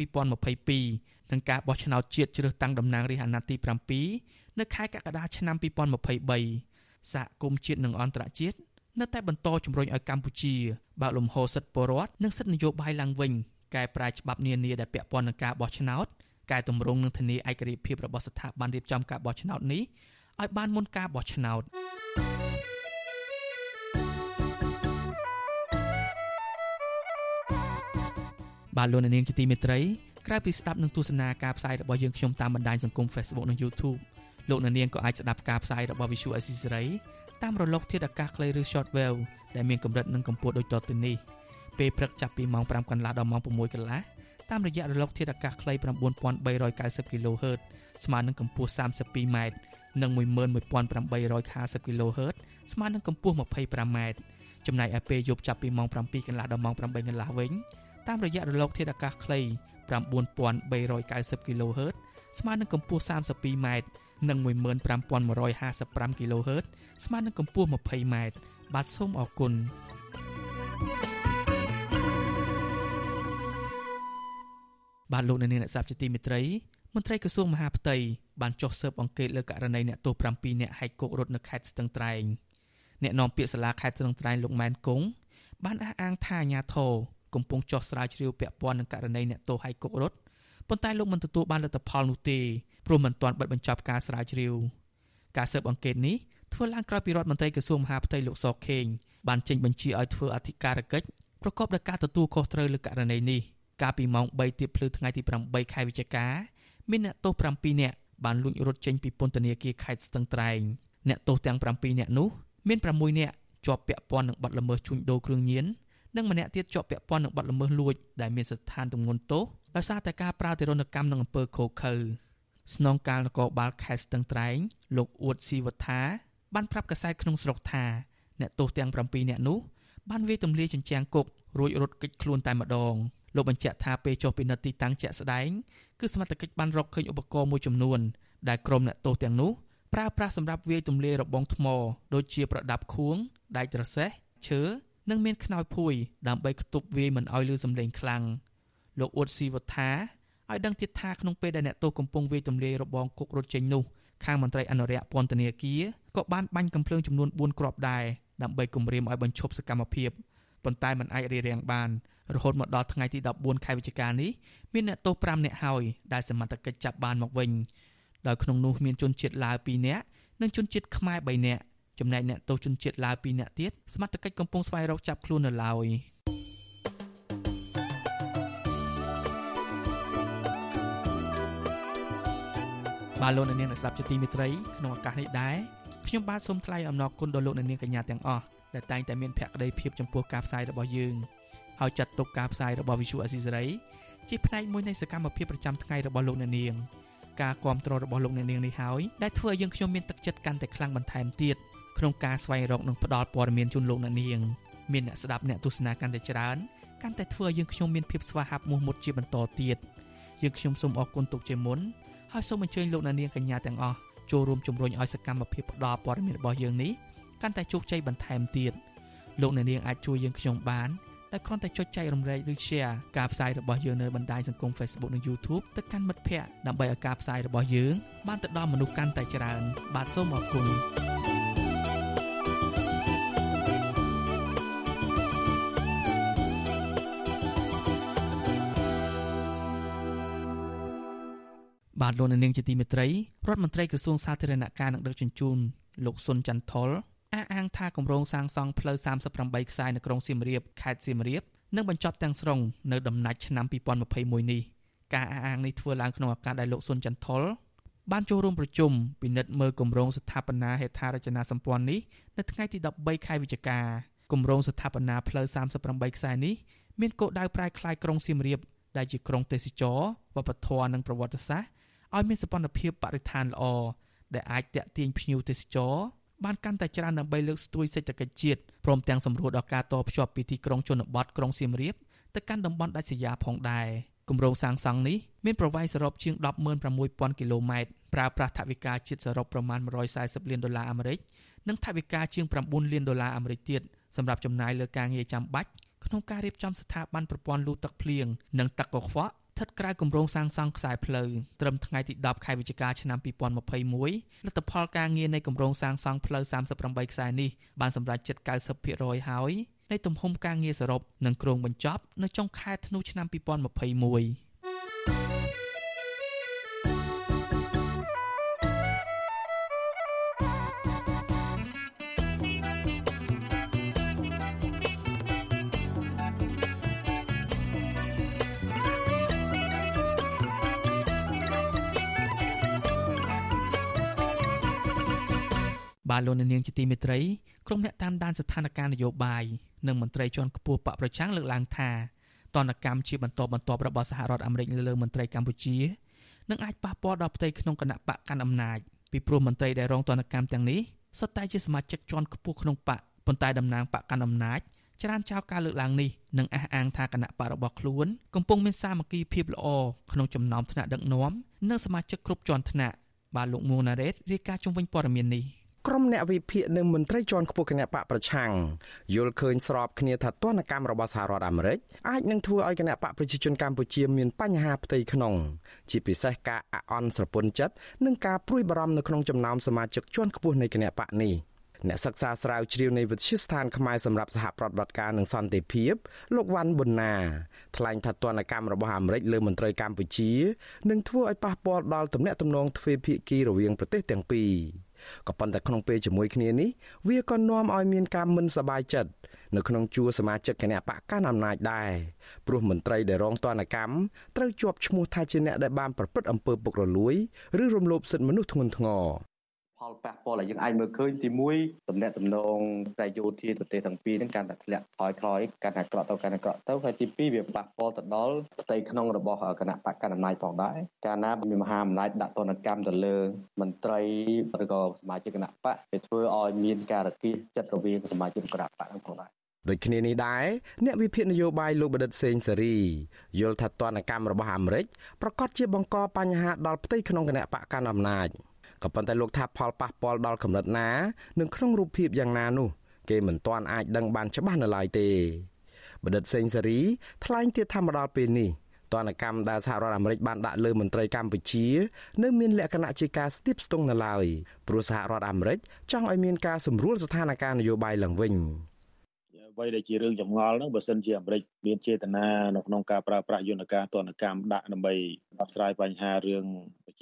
2022និងការបោះឆ្នោតជាតិជ្រើសតាំងតំណាងរាស្ត្រអាណត្តិទី7នៅខែកក្កដាឆ្នាំ2023សហគមន៍ជាតិនិងអន្តរជាតិ នៅតែបន្តជំរុញឲ្យកម្ពុជាបើកលំហសិទ្ធិពលរដ្ឋនិងសិទ្ធិនយោបាយឡើងវិញកែប្រែច្បាប់នានាដែលពាក់ព័ន្ធនឹងការបោះឆ្នោតកែតម្រង់និងធានាឯករាជ្យភាពរបស់ស្ថាប័នរៀបចំការបោះឆ្នោតនេះឲ្យបានមុនការបោះឆ្នោតបាទលោកនាងជាទីមេត្រីក្រៅពីស្ដាប់និងទស្សនាការផ្សាយរបស់យើងខ្ញុំតាមបណ្ដាញសង្គម Facebook និង YouTube លោកនាងក៏អាចស្ដាប់ការផ្សាយរបស់ Visual Assisray តាមរលកធាតុអាកាសខ្លីឬ Shortwave ដែលមានកម្រិតនិងកម្ពស់ដូចតទៅនេះពេលព្រឹកចាប់ពីម៉ោង5កន្លះដល់ម៉ោង6កន្លះតាមរយៈរលកធាតុអាកាសខ្លី9390 kHz ស្មើនឹងកម្ពស់ 32m និង11850 kHz ស្មើនឹងកម្ពស់ 25m ចំណែកឯពេលយប់ចាប់ពីម៉ោង7កន្លះដល់ម៉ោង8កន្លះវិញតាមរយៈរលកធាតុអាកាសខ្លី9390 kHz ស្មើនឹងកម្ពស់ 32m និង15155 kHz ស្មើនឹងកម្ពស់ 20m បាទសូមអរគុណបាទលោកអ្នកនាងអ្នកស្ដាប់ជាទីមេត្រីមន្ត្រីក្រសួងមហាផ្ទៃបានចុះស៊ើបអង្កេតលើករណីអ្នកទោស7នាក់ហែកគុករត់នៅខេត្តស្ទឹងត្រែងអ្នកនាំពាក្យសាលាខេត្តស្ទឹងត្រែងលោកម៉ែនគង់បានអះអាងថាអាញាធរកំពុងចោះស្រាវជ្រាវពាក់ព័ន្ធនឹងករណីអ្នកទោសហែកគុករត់ប៉ុន្តែលោកមិនទទួលបានលទ្ធផលនោះទេព្រោះមិនទាន់បិទបញ្ចប់ការស្រាវជ្រាវការស៊ើបអង្កេតនេះ ធ្វើឡើងក្រោយពីរដ្ឋមន្ត្រីក្រសួងមហាផ្ទៃលោកសខេងបានចេញបញ្ជាឲ្យធ្វើអធិការកិច្ចប្រកបដោយការទទួលខុសត្រូវលើករណីនេះកាលពីម៉ោង3ទៀបភ្លឺថ្ងៃទី8ខែវិច្ឆិកាមានអ្នកទោស7នាក់បានលួចរត់ចេញពីពន្ធនាគារខេត្តស្ទឹងត្រែងអ្នកទោសទាំង7នាក់នោះមាន6នាក់ជាប់ពាក់ព័ន្ធនឹងបទល្មើសជួញដូរគ្រឿងញៀននិងម្នាក់ទៀតជាប់ពាក់ព័ន្ធនឹងបទល្មើសលួចដែលមានស្ថានទម្ងន់ទោសដោយសារតែការប្រើទារុណកម្មនឹងអំពើខូខើស្នងការនគរបាលខេត្តស្ទឹងត្រែងលោកអួតស៊ីវថា បានប្រាប់កាសែតក្នុងស្រុកថាអ្នកទោសទាំង7នាក់នោះបានវាយទម្លាយចិញ្ចាំងគុករួចរត់គេចខ្លួនតែម្ដងលោកបញ្ជាក់ថាពេលចុះពិនិត្យទីតាំងជាក់ស្ដែងគឺសមត្ថកិច្ចបានរកឃើញឧបករណ៍មួយចំនួនដែលក្រុមអ្នកទោសទាំងនោះប្រើប្រាស់សម្រាប់វាយទម្លាយរបងថ្មដូចជាប្រដាប់ខួងដែកត្រសេះឈើនិងមានខ្នើយភួយដើម្បីខ្ទប់វាយមិនឲ្យលឺសំឡេងខ្លាំងលោកអ៊ុតស៊ីវថាឲ្យដឹងទៀតថាក្នុងពេលដែលអ្នកទោសកំពុងវាយទម្លាយរបងគុករត់ចេញនោះ ខាងមន្ត្រីអនុរិយពន្ធនាគារក៏បានបាញ់កំភ្លើងចំនួន4គ្រាប់ដែរដើម្បីគំរាមឲ្យបញ្ឈប់សកម្មភាពប៉ុន្តែมันអាចរារាំងបានរហូតមកដល់ថ្ងៃទី14ខែវិច្ឆិកានេះមានអ្នកទោស5នាក់ហើយដែលសមត្ថកិច្ចចាប់បានមកវិញដោយក្នុងនោះមានជនជាតិឡាវ2នាក់និងជនជាតិខ្មែរ3នាក់ចំណែកអ្នកទោសជនជាតិឡាវ2នាក់ទៀតសមត្ថកិច្ចកំពុងស្វែងរកចាប់ខ្លួននៅឡើយ បាទលោកអ្នកនាងអ្នកស្ដាប់ជាទីមេត្រីក្នុងឱកាសនេះដែរខ្ញុំបាទសូមថ្លែងអំណរគុណដល់លោកអ្នកនាងកញ្ញាទាំងអស់ដែលតែងតែមានភក្ដីភាពចំពោះការផ្សាយរបស់យើងហើយចាត់ទុកការផ្សាយរបស់ Visual Assisary ជាផ្នែកមួយនៃសកម្មភាពប្រចាំថ្ងៃរបស់លោកអ្នកនាងការគ្រប់គ្រងរបស់លោកអ្នកនាងនេះហើយដែលធ្វើឲ្យយើងខ្ញុំមានទឹកចិត្តកាន់តែខ្លាំងបន្ថែមទៀតក្នុងការស្វែងរកនិងផ្តល់ព័ត៌មានជូនលោកអ្នកនាងមានអ្នកស្ដាប់អ្នកទស្សនាកាន់តែច្រើនកាន់តែធ្វើឲ្យយើងខ្ញុំមានភាពស្វាហាប់មោះមុតជាបន្តទៀតយើងខ្ញុំសូមអរគុណទុកជាមុន ហើយសូមអញ្ជើញលោកអ្នកនាងកញ្ញាទាំងអស់ចូលរួមជំរុញឲ្យសកម្មភាពផ្តល់ព័ត៌មានរបស់យើងនេះកាន់តែជោគជ័យបន្ថែមទៀតលោកអ្នកនាងអាចជួយយើងខ្ញុំបានដែលគ្រាន់តែចុចចែករំលែកឬ share ការផ្សាយរបស់យើងនៅបណ្ដាញសង្គម Facebook និង YouTube ទៅកាន់មិត្តភ័ក្តិដើម្បីឲ្យការផ្សាយរបស់យើងបានទៅដល់មនុស្សកាន់តែច្រើន បាទសូមអរគុណ បាទលោកនាងជាទីមេត្រីរដ្ឋមន្ត្រីក្រសួងសាធារណការនិងដឹកជញ្ជូនលោកសុនចន្ទថុលអះអាងថាគម្រោងសាងសង់ផ្លូវ38ខ្សែនៅក្រុងសៀមរាបខេត្តសៀមរាបនឹងបញ្ចប់ទាំងស្រុងនៅដំណាច់ឆ្នាំ2021នេះការអះអាងនេះធ្វើឡើងក្នុងឱកាសដែលលោកសុនចន្ទថុលបានចូលរួមប្រជុំពិនិត្យមើលគម្រោងស្ថាបនាហេដ្ឋារចនាសម្ព័ន្ធនេះនៅថ្ងៃទី13ខែវិច្ឆិកាគម្រោងស្ថាបនាផ្លូវ38ខ្សែនេះមានគោលដៅប្រែក្លាយក្រុងសៀមរាបដែលជាក្រុងទេសចរវប្បធម៌និងប្រវត្តិសាស្ត្រ ឲ្យមានសម្ព័ន្ធភាពបរិស្ថានល្អដែលអាចទាក់ទាញភ្ញៀវទេសចរបានកាន់តែច្រើនដើម្បីលើកស្ទួយសេដ្ឋកិច្ចជាតិព្រមទាំងសម្រួលដល់ការតភ្ជាប់ពីទីក្រុងជនបទក្រុងសៀមរាបទៅកាន់តំបន់ដាច់ស្រយាលផងដែរគម្រោងសាងសង់នេះមានប្រវែងសរុបជាង106,000គីឡូម៉ែត្រប្រើប្រាស់ថវិកាជាតិសរុបប្រមាណ140លានដុល្លារអាមេរិកនិងថវិកាជាង9លានដុល្លារអាមេរិកទៀតសម្រាប់ចំណាយលើការងារចាំបាច់ក្នុងការរៀបចំស្ថាប័នប្រព័ន្ធលូទឹកភ្លៀងនិងទឹកកខ្វក់ ស្ថិតក្រៅគម្រោងសាងសង់ខ្សែផ្លូវត្រឹមថ្ងៃទី10ខែវិច្ឆិកាឆ្នាំ2021លទ្ធផលការងារនៃគម្រោងសាងសង់ផ្លូវ38ខ្សែនេះបានសម្រេចជិត90%ហើយនៃទំហំការងារសរុបនិងគ្រោងបញ្ចប់នៅចុងខែធ្នូឆ្នាំ2021 លោកនាងជាទីមេត្រីក្រុមអ្នកតាមដានស្ថានភាពនយោបាយនិងមន្ត្រីជាន់ខ្ពស់បកប្រឆាំងលើកឡើងថាតនកម្មជាបន្តបន្ទាប់របស់សហរដ្ឋអាមេរិកលើមន្ត្រីកម្ពុជានឹងអាចប៉ះពាល់ដល់ផ្ទៃក្នុងគណៈបកកាន់អំណាចពីព្រោះមន្ត្រីដែលរងទណ្ឌកម្មទាំងនេះសុទ្ធតែជាសមាជិកជាន់ខ្ពស់ក្នុងបកប៉ុន្តែតំណាងបកកាន់អំណាចច្រានចោលការលើកឡើងនេះនិងអះអាងថាគណៈបករបស់ខ្លួនកំពុងមានសាមគ្គីភាពល្អក្នុងចំណោមថ្នាក់ដឹកនាំនិងសមាជិកគ្រប់ជាន់ថ្នាក់បាទលោកមួណារ៉េតរាយការណ៍ជុំវិញព័ត៌មាននេះ ក្រុមអ្នកវិភាគនិងមន្ត្រីជាន់ខ្ពស់គណៈបកប្រឆាំងយល់ឃើញស្របគ្នាថាទណ្ឌកម្មរបស់សហរដ្ឋអាមេរិកអាចនឹងធ្វើឲ្យគណៈបកប្រជាជនកម្ពុជាមានបញ្ហាផ្ទៃក្នុង ជាពិសេសការអអន់ស្រពន្ធចិត្តនិងការព្រួយបារម្ភនៅក្នុងចំណោមសមាជិកជាន់ខ្ពស់នៃគណៈបកនេះអ្នកសិក្សាស្រាវជ្រាវនៃវិទ្យាស្ថានខ្មែរសម្រាប់សហប្រតិបត្តិការនឹងសន្តិភាពលោកវ៉ាន់ប៊ុនណាថ្លែងថាទណ្ឌកម្មរបស់អាមេរិកលើមន្ត្រីកម្ពុជានឹងធ្វើឲ្យប៉ះពាល់ដល់ទំនាក់ទំនងទ្វេភាគីរវាងប្រទេសទាំងពីរ ក៏ប៉ុន្តែក្នុងពេលជាមួយគ្នានេះវាក៏នាំឲ្យមានការមិនសប្បាយចិត្តនៅក្នុងជួរសមាជិកគណៈបកកណ្ដាលអំណាចដែរព្រោះមន្ត្រីដែលរងទណ្ឌកម្មត្រូវជាប់ឈ្មោះថាជាអ្នកដែលបានប្រព្រឹត្តអំពើពុករលួយ ឬរំលោភសិទ្ធិមនុស្សធ្ងន់ធ្ងរ ផលប៉ះពាល់ដែលយើងអាចមើលឃើញទី1តំណែងតំណងតែយោធាប្រទេសទាំងពីរហ្នឹងកាន់តែធ្លាក់ថយក្រោយកាន់តែក្រក់ទៅកាន់តែក្រក់ទៅហើយទី2វាប៉ះពាល់ទៅដល់ផ្ទៃក្នុងរបស់គណៈបកកណ្ដាលអំណាចផងដែរកាលណាមានមហាអំណាចដាក់ទណ្ឌកម្មទៅលើមន្ត្រីឬក៏សមាជិកគណៈបកវាធ្វើឲ្យមានការរគាចិត្តរវាងសមាជិកគណៈបកហ្នឹងផងដែរដូចគ្នានេះដែរអ្នកវិភាគនយោបាយលោកបដិទ្ធសេងសេរីយល់ថាទណ្ឌកម្មរបស់អាមេរិកប្រកាសជាបង្កបញ្ហាដល់ផ្ទៃក្នុងគណៈបកកណ្ដាលអំណាច ក៏ប៉ុន្តែលោកថាផលប៉ះពាល់ដល់កម្រិតណានិងក្នុងរូបភាពយ៉ាងណានោះ គេមិនទាន់អាចដឹងបានច្បាស់នៅឡើយទេបណ្ឌិតសេងសេរីថ្លែងទៀតថាមកដល់ពេលនេះទណ្ឌកម្មដែលសហរដ្ឋអាមេរិកបានដាក់លើមន្ត្រីកម្ពុជា នៅមានលក្ខណៈជាការស្ទាបស្ទង់នៅឡើយព្រោះសហរដ្ឋអាមេរិកចង់ឲ្យមានការសម្រួលស្ថានភាពនយោបាយឡើងវិញអ្វីដែលជារឿងចម្ងល់ហ្នឹងបើសិនជាអាមេរិកមានចេតនានៅក្នុងការប្រើប្រាស់យន្តការទណ្ឌកម្មដាក់ដើម្បីដោះស្រាយបញ្ហារឿង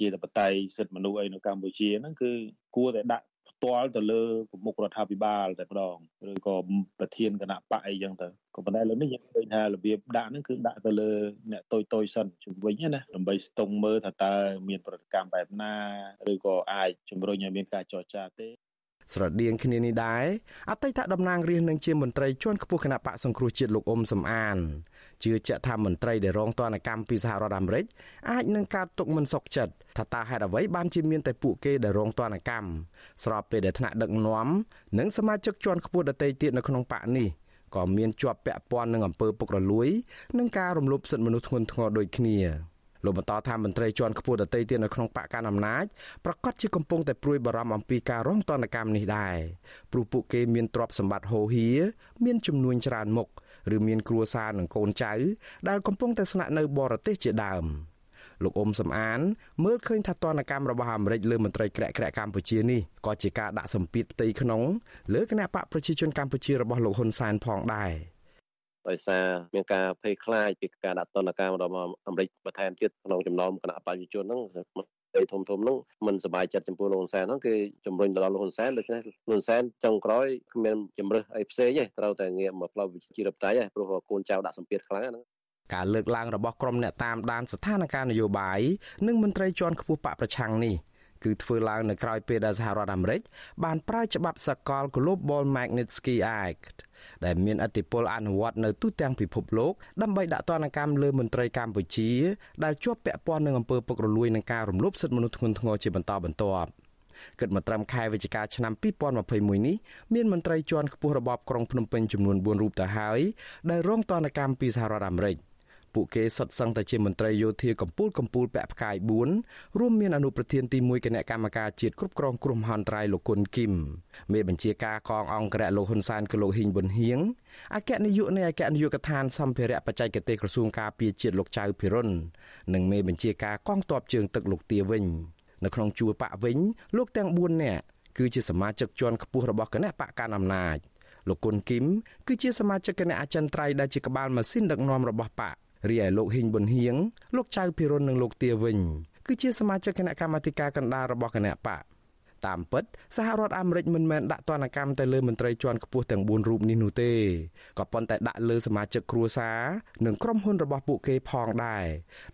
ជាតបតៃសិទ្ធិមនុស្សអីនៅកម្ពុជាហ្នឹងគឺគួរតែដាក់ផ្ទាល់ទៅលើប្រមុខរដ្ឋាភិបាលតែម្ដងឬក៏ប្រធានគណៈបកអីចឹងទៅក៏ប៉ុន្តែលើនេះយើងឃើញថារបៀបដាក់ហ្នឹងគឺដាក់ទៅលើអ្នកតូចតូចសិនជំវិញណាដើម្បីស្ទង់មើលថាតើមានប្រតិកម្មបែបណាឬក៏អាចជំរុញឲ្យមានការចរចាទេស្រដៀងគ្នានេះដែរអតីតតំណាងរាស្ត្រនឹងជាមន្ត្រីជាន់ខ្ពស់គណៈបកសង្គ្រោះជាតិលោកអ៊ុំសំអាន ជឿជាក់ថាមន្ត្រីដែលរងទណ្ឌកម្មពីសហរដ្ឋអាមេរិកអាចនឹងកើតទុកមិនសុខចិត្តថាតើហេតុអ្វីបានជាមានតែពួកគេដែលរងទណ្ឌកម្មស្របពេលដែលថ្នាក់ដឹកនាំនិងសមាជិកជាន់ខ្ពស់ដទៃទៀតនៅក្នុងបកនេះក៏មានជាប់ពាក់ព័ន្ធនឹងអំពើពុករលួយនិងការរំលោភសិទ្ធិមនុស្សធ្ងន់ធ្ងរដូចគ្នាលោកបន្តថាមន្ត្រីជាន់ខ្ពស់ដទៃទៀតនៅក្នុងបកកណ្ដាលអំណាចប្រកាសជាកំពុងតែព្រួយបារម្ភអំពីការរងទណ្ឌកម្មនេះដែរព្រោះពួកគេមានទ្រព្យសម្បត្តិហូរហៀមានចំនួនច្រើនមុខ ឬមានគ្រួសារនិងកូនចៅដែលកំពុងតែស្នាក់នៅបរទេសជាដើមលោកអ៊ុំសំអានមើលឃើញថាទណ្ឌកម្មរបស់អាមេរិកលើមន្ត្រីក្រាក់ក្រាក់កម្ពុជានេះក៏ជាការដាក់សម្ពាធផ្ទៃក្នុងលើគណៈបកប្រជាជនកម្ពុជារបស់លោកហ៊ុនសែនផងដែរដោយសារមានការភ័យខ្លាចពីការដាក់ទណ្ឌកម្មរបស់អាមេរិកបន្ថែមទៀតក្នុងចំណោមគណៈប្រជាជនហ្នឹង តែធំធំហ្នឹងមិនសប្បាយចិត្តចំពោះលោកហ៊ុនសែនហ្នឹងគឺជំរុញទៅដល់លោកហ៊ុនសែនដូច្នេះលោកហ៊ុនសែនចុងក្រោយគ្មានជំរើសអីផ្សេងទេត្រូវតែងាកមកផ្លូវវិជារដ្ឋាភិបាលព្រោះកូនចៅដាក់សម្ពាធខ្លាំងហ្នឹងការលើកឡើងរបស់ក្រុមអ្នកតាមដានស្ថានភាពនយោបាយនិងមន្ត្រីជាន់ខ្ពស់បកប្រឆាំងនេះ គឺធ្វើឡើងនៅក្រៅពេលដែលសហរដ្ឋអាមេរិកបានប្រើច្បាប់សកល Global Magnitsky Act ដែលមានអធិបុលអនុវត្តនៅទូទាំងពិភពលោកដើម្បីដាក់ទណ្ឌកម្មលើមន្ត្រីកម្ពុជាដែលជាប់ពាក់ព័ន្ធនឹងអំពើពុករលួយនិងការរំលោភសិទ្ធិមនុស្សធ្ងន់ធ្ងរជាបន្តបន្ទាប់គិតមកត្រឹមខែវិច្ឆិកាឆ្នាំ2021នេះមានមន្ត្រីជាន់ខ្ពស់របបក្រុងភ្នំពេញចំនួន4រូបទៅហើយដែលរងទណ្ឌកម្មពីសហរដ្ឋអាមេរិក ពួកគេសុទ្ធសឹងតែជាមន្ត្រីយោធាកម្ពុជាកម្ពុជាពាក់ផ្កាយ4រួមមានអនុប្រធានទី1គណៈកម្មការជាតិគ្រប់គ្រងគ្រោះមហន្តរាយលោកគុណគឹមមេបញ្ជាការកងអង្គរៈលោកហ៊ុនសែនគឺលោកហ៊ីងប៊ុនហៀងអគ្គនាយកនៃអគ្គនាយកដ្ឋានសម្ភារៈបច្ចេកទេសក្រសួងការពារជាតិលោកចៅភិរុននិងមេបញ្ជាការកងទ័ពជើងទឹកលោកទាវិញនៅក្នុងជួរបកវិញលោកទាំង4នាក់គឺជាសមាជិកជាន់ខ្ពស់របស់គណៈបកកណ្ដាលអំណាចលោកគុណគឹមគឺជាសមាជិកគណៈអចិន្ត្រៃយ៍ដែលជាក្បាលម៉ាស៊ីនដឹកនាំរបស់បក រីឯលោកហ៊ីងប៊ុនហៀងលោកចៅភិរុននិងលោកទាវិញគឺជាសមាជិកគណៈកម្មាធិការកណ្ដាលរបស់គណៈបកតាមពិតសហរដ្ឋអាមេរិកមិនមែនដាក់ទណ្ឌកម្មទៅលើមន្ត្រីជាន់ខ្ពស់ទាំង4រូបនេះនោះទេក៏ប៉ុន្តែដាក់លើសមាជិកគ្រួសារនិងក្រុមហ៊ុនរបស់ពួកគេផងដែរ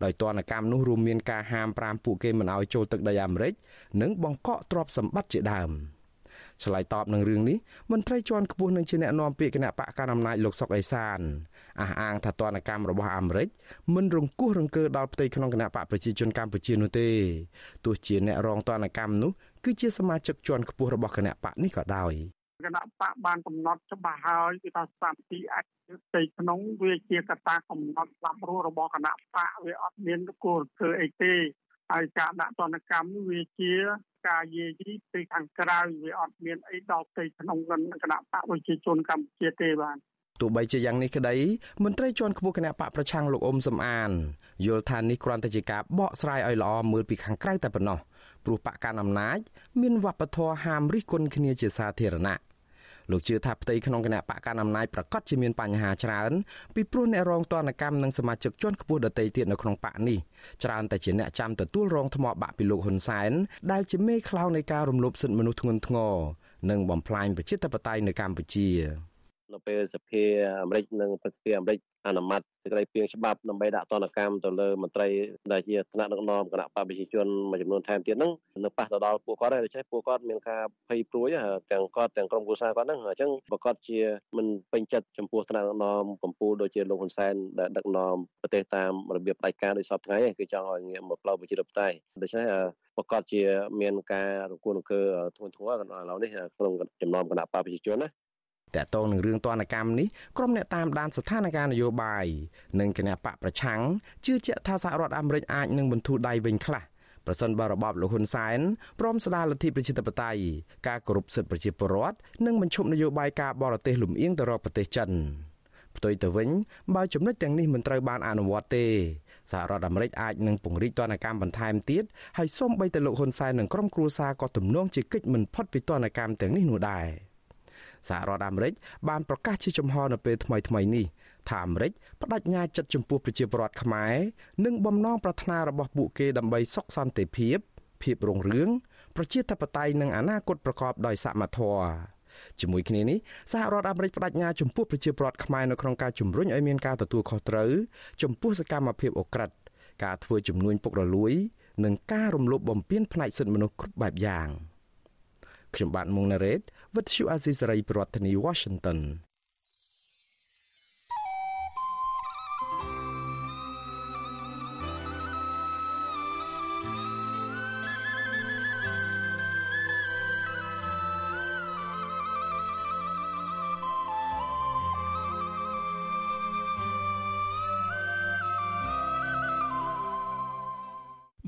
ដោយទណ្ឌកម្មនោះរួមមានការហាម5ពួកគេមិនឲ្យចូលទឹកដីអាមេរិកនិងបង្កកទ្រព្យសម្បត្តិជាដើម។ឆ្លើយតបនឹងរឿងនេះមន្ត្រីជាន់ខ្ពស់នឹងជាអ្នកណែនាំពាក្យគណៈបកកណ្ដាលអំណាចលោកសុកអេសាន អះអាងថាទណ្ឌកម្មរបស់អាមេរិកមិនរង្គោះរង្គើដល់ផ្ទៃក្នុងគណៈបកប្រជាជនកម្ពុជានោះទេទោះជាអ្នករងទណ្ឌកម្មនោះគឺជាសមាជិកជាន់ខ្ពស់របស់គណៈបកនេះក៏ដោយគណៈបកបានកំណត់ច្បាស់ហើយគឺថាសន្តិអាចផ្ទៃក្នុងវាជាកត្តាកំណត់ស្លាប់រស់របស់គណៈបកវាអត់មានគោលធ្វើអីទេហើយការដាក់ទណ្ឌកម្មវាជាការយាយីពីខាងក្រៅវាអត់មានអីដល់ផ្ទៃក្នុងគណៈបកប្រជាជនកម្ពុជាទេបាទ ទោះបីជាយ៉ាងនេះក្តីមន្ត្រីជាន់ខ្ពស់គណៈបកប្រឆាំងលោកអ៊ុំសំអានយល់ថានេះគ្រាន់តែជាការបកស្រាយឲ្យល្អមើលពីខាងក្រៅតែប៉ុណ្ណោះព្រោះបកកណ្ដាលអំណាច មានវប្បធម៌ហាមរិះគន់គ្នាជាសាធារណៈលោកជឿថាផ្ទៃក្នុងគណៈបកកណ្ដាលអំណាចប្រកាសជាមានបញ្ហាច្រើនពីព្រោះអ្នករងទណ្ឌកម្មនិងសមាជិកជាន់ខ្ពស់ដទៃទៀតនៅក្នុងបកនេះច្រើនតែជាអ្នកចាំទទួលរងថ្មបាក់ពីលោកហ៊ុនសែនដែលជាមេខ្លោងនៃការរំលោភសិទ្ធិមនុស្សធ្ងន់ធ្ងរនិងបំផ្លាញប្រជាធិបតេយ្យនៅកម្ពុជា នៅពេលសភាអាមេរិកនិងប្រទេសអាមេរិកអនុម័តសេចក្តីព្រៀងច្បាប់ដើម្បីដាក់ទណ្ឌកម្មទៅលើមន្ត្រីដែលជាថ្នាក់ដឹកនាំគណៈបព្វជិជនមួយចំនួនថែមទៀតហ្នឹងនៅប៉ះទៅដល់ពួកគាត់ហើយដូច្នេះពួកគាត់មានការភ័យព្រួយទាំងគាត់ទាំងក្រុមគ្រួសារគាត់ហ្នឹងអញ្ចឹងប្រកាសជាមិនពេញចិត្តចំពោះថ្នាក់ដឹកនាំកម្ពុជាដូចជាលោកហ៊ុនសែនដែលដឹកនាំប្រទេសតាមរបៀបផ្ដាច់ការដោយសពថ្ងៃគឺចង់ឲ្យងាកមកផ្លូវប្រជាធិបតេយ្យដូច្នេះប្រកាសជាមានការរង្គោះរង្គើធ្ងន់ធ្ងរឥឡូវនេះក្នុងចំណោមគណៈបព្វជិជនណា តកតងនឹងរឿងទណ្ឌកម្មនេះក្រុមអ្នកតាមដានស្ថានភាពនយោបាយនិងគណៈបកប្រឆាំងជឿជាក់ថាសហរដ្ឋអាមេរិកអាចនឹងបន្ធូរដៃវិញខ្លះប្រសិនបើរបបលោកហ៊ុនសែនព្រមស្ដារលទ្ធិប្រជាធិបតេយ្យការគោរពសិទ្ធិប្រជាពលរដ្ឋនិងបញ្ឈប់នយោបាយការបរទេសលំអៀងទៅរកប្រទេសចិនផ្ទុយទៅវិញបើចំណុចទាំងនេះមិនត្រូវបានអនុវត្តទេសហរដ្ឋអាមេរិកអាចនឹងពង្រីកទណ្ឌកម្មបន្ថែមទៀតហើយសូម្បីតែលោកហ៊ុនសែននិងក្រុមគ្រួសារក៏ទំនងជាកិច្ចមិនផុតពីទណ្ឌកម្មទាំងនេះនោះដែរ។ សហរដ្ឋអាមេរិកបានប្រកាសជាចំហនៅពេលថ្មីថ្មីនេះថាអាមេរិកបដិញ្ញាចិត្តចំពោះប្រជាពលរដ្ឋខ្មែរនិងបំណងប្រាថ្នារបស់ពួកគេដើម្បីសុខសន្តិភាព ភាពរុងរឿងប្រជាធិបតេយ្យនិងអនាគតប្រកបដោយសមធម៌ជាមួយគ្នានេះសហរដ្ឋអាមេរិកបដិញ្ញាចំពោះប្រជាពលរដ្ឋខ្មែរនៅក្នុងការជំរុញឲ្យមានការទទួលខុសត្រូវចំពោះសកម្មភាពអូក្រិដ្ឋការធ្វើជំនួញពុករលួយ និងការរំលោភបំពានផ្នែកសិទ្ធិមនុស្សគ្រប់បែបយ៉ាងខ្ញុំបាទមុងណារ៉េត វិទ្យុអាស៊ីសេរីប្រធានាធិបតី Washington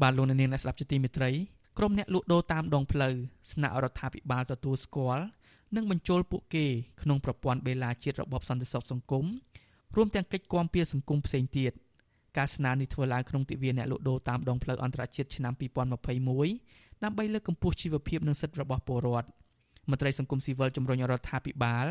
បាទលោកនាងអ្នកស្ដាប់ជាទីមេត្រី ក្រុមអ្នកលក់ដូរតាមដងផ្លូវស្នាក់រដ្ឋាភិបាលទទួលស្គាល់និងបញ្ចូលពួកគេក្នុងប្រព័ន្ធបេឡាជាតិរបបសន្តិសុខសង្គមរួមទាំងកិច្ចគាំពៀសង្គមផ្សេងទៀតការស្នើនេះធ្វើឡើងក្នុងទិវាអ្នកលក់ដូរតាមដងផ្លូវអន្តរជាតិឆ្នាំ2021ដើម្បីលើកកម្ពស់ជីវភាពនិងសិទ្ធិរបស់ពលរដ្ឋមន្ត្រីសង្គមស៊ីវិលជំរុញរដ្ឋាភិបាល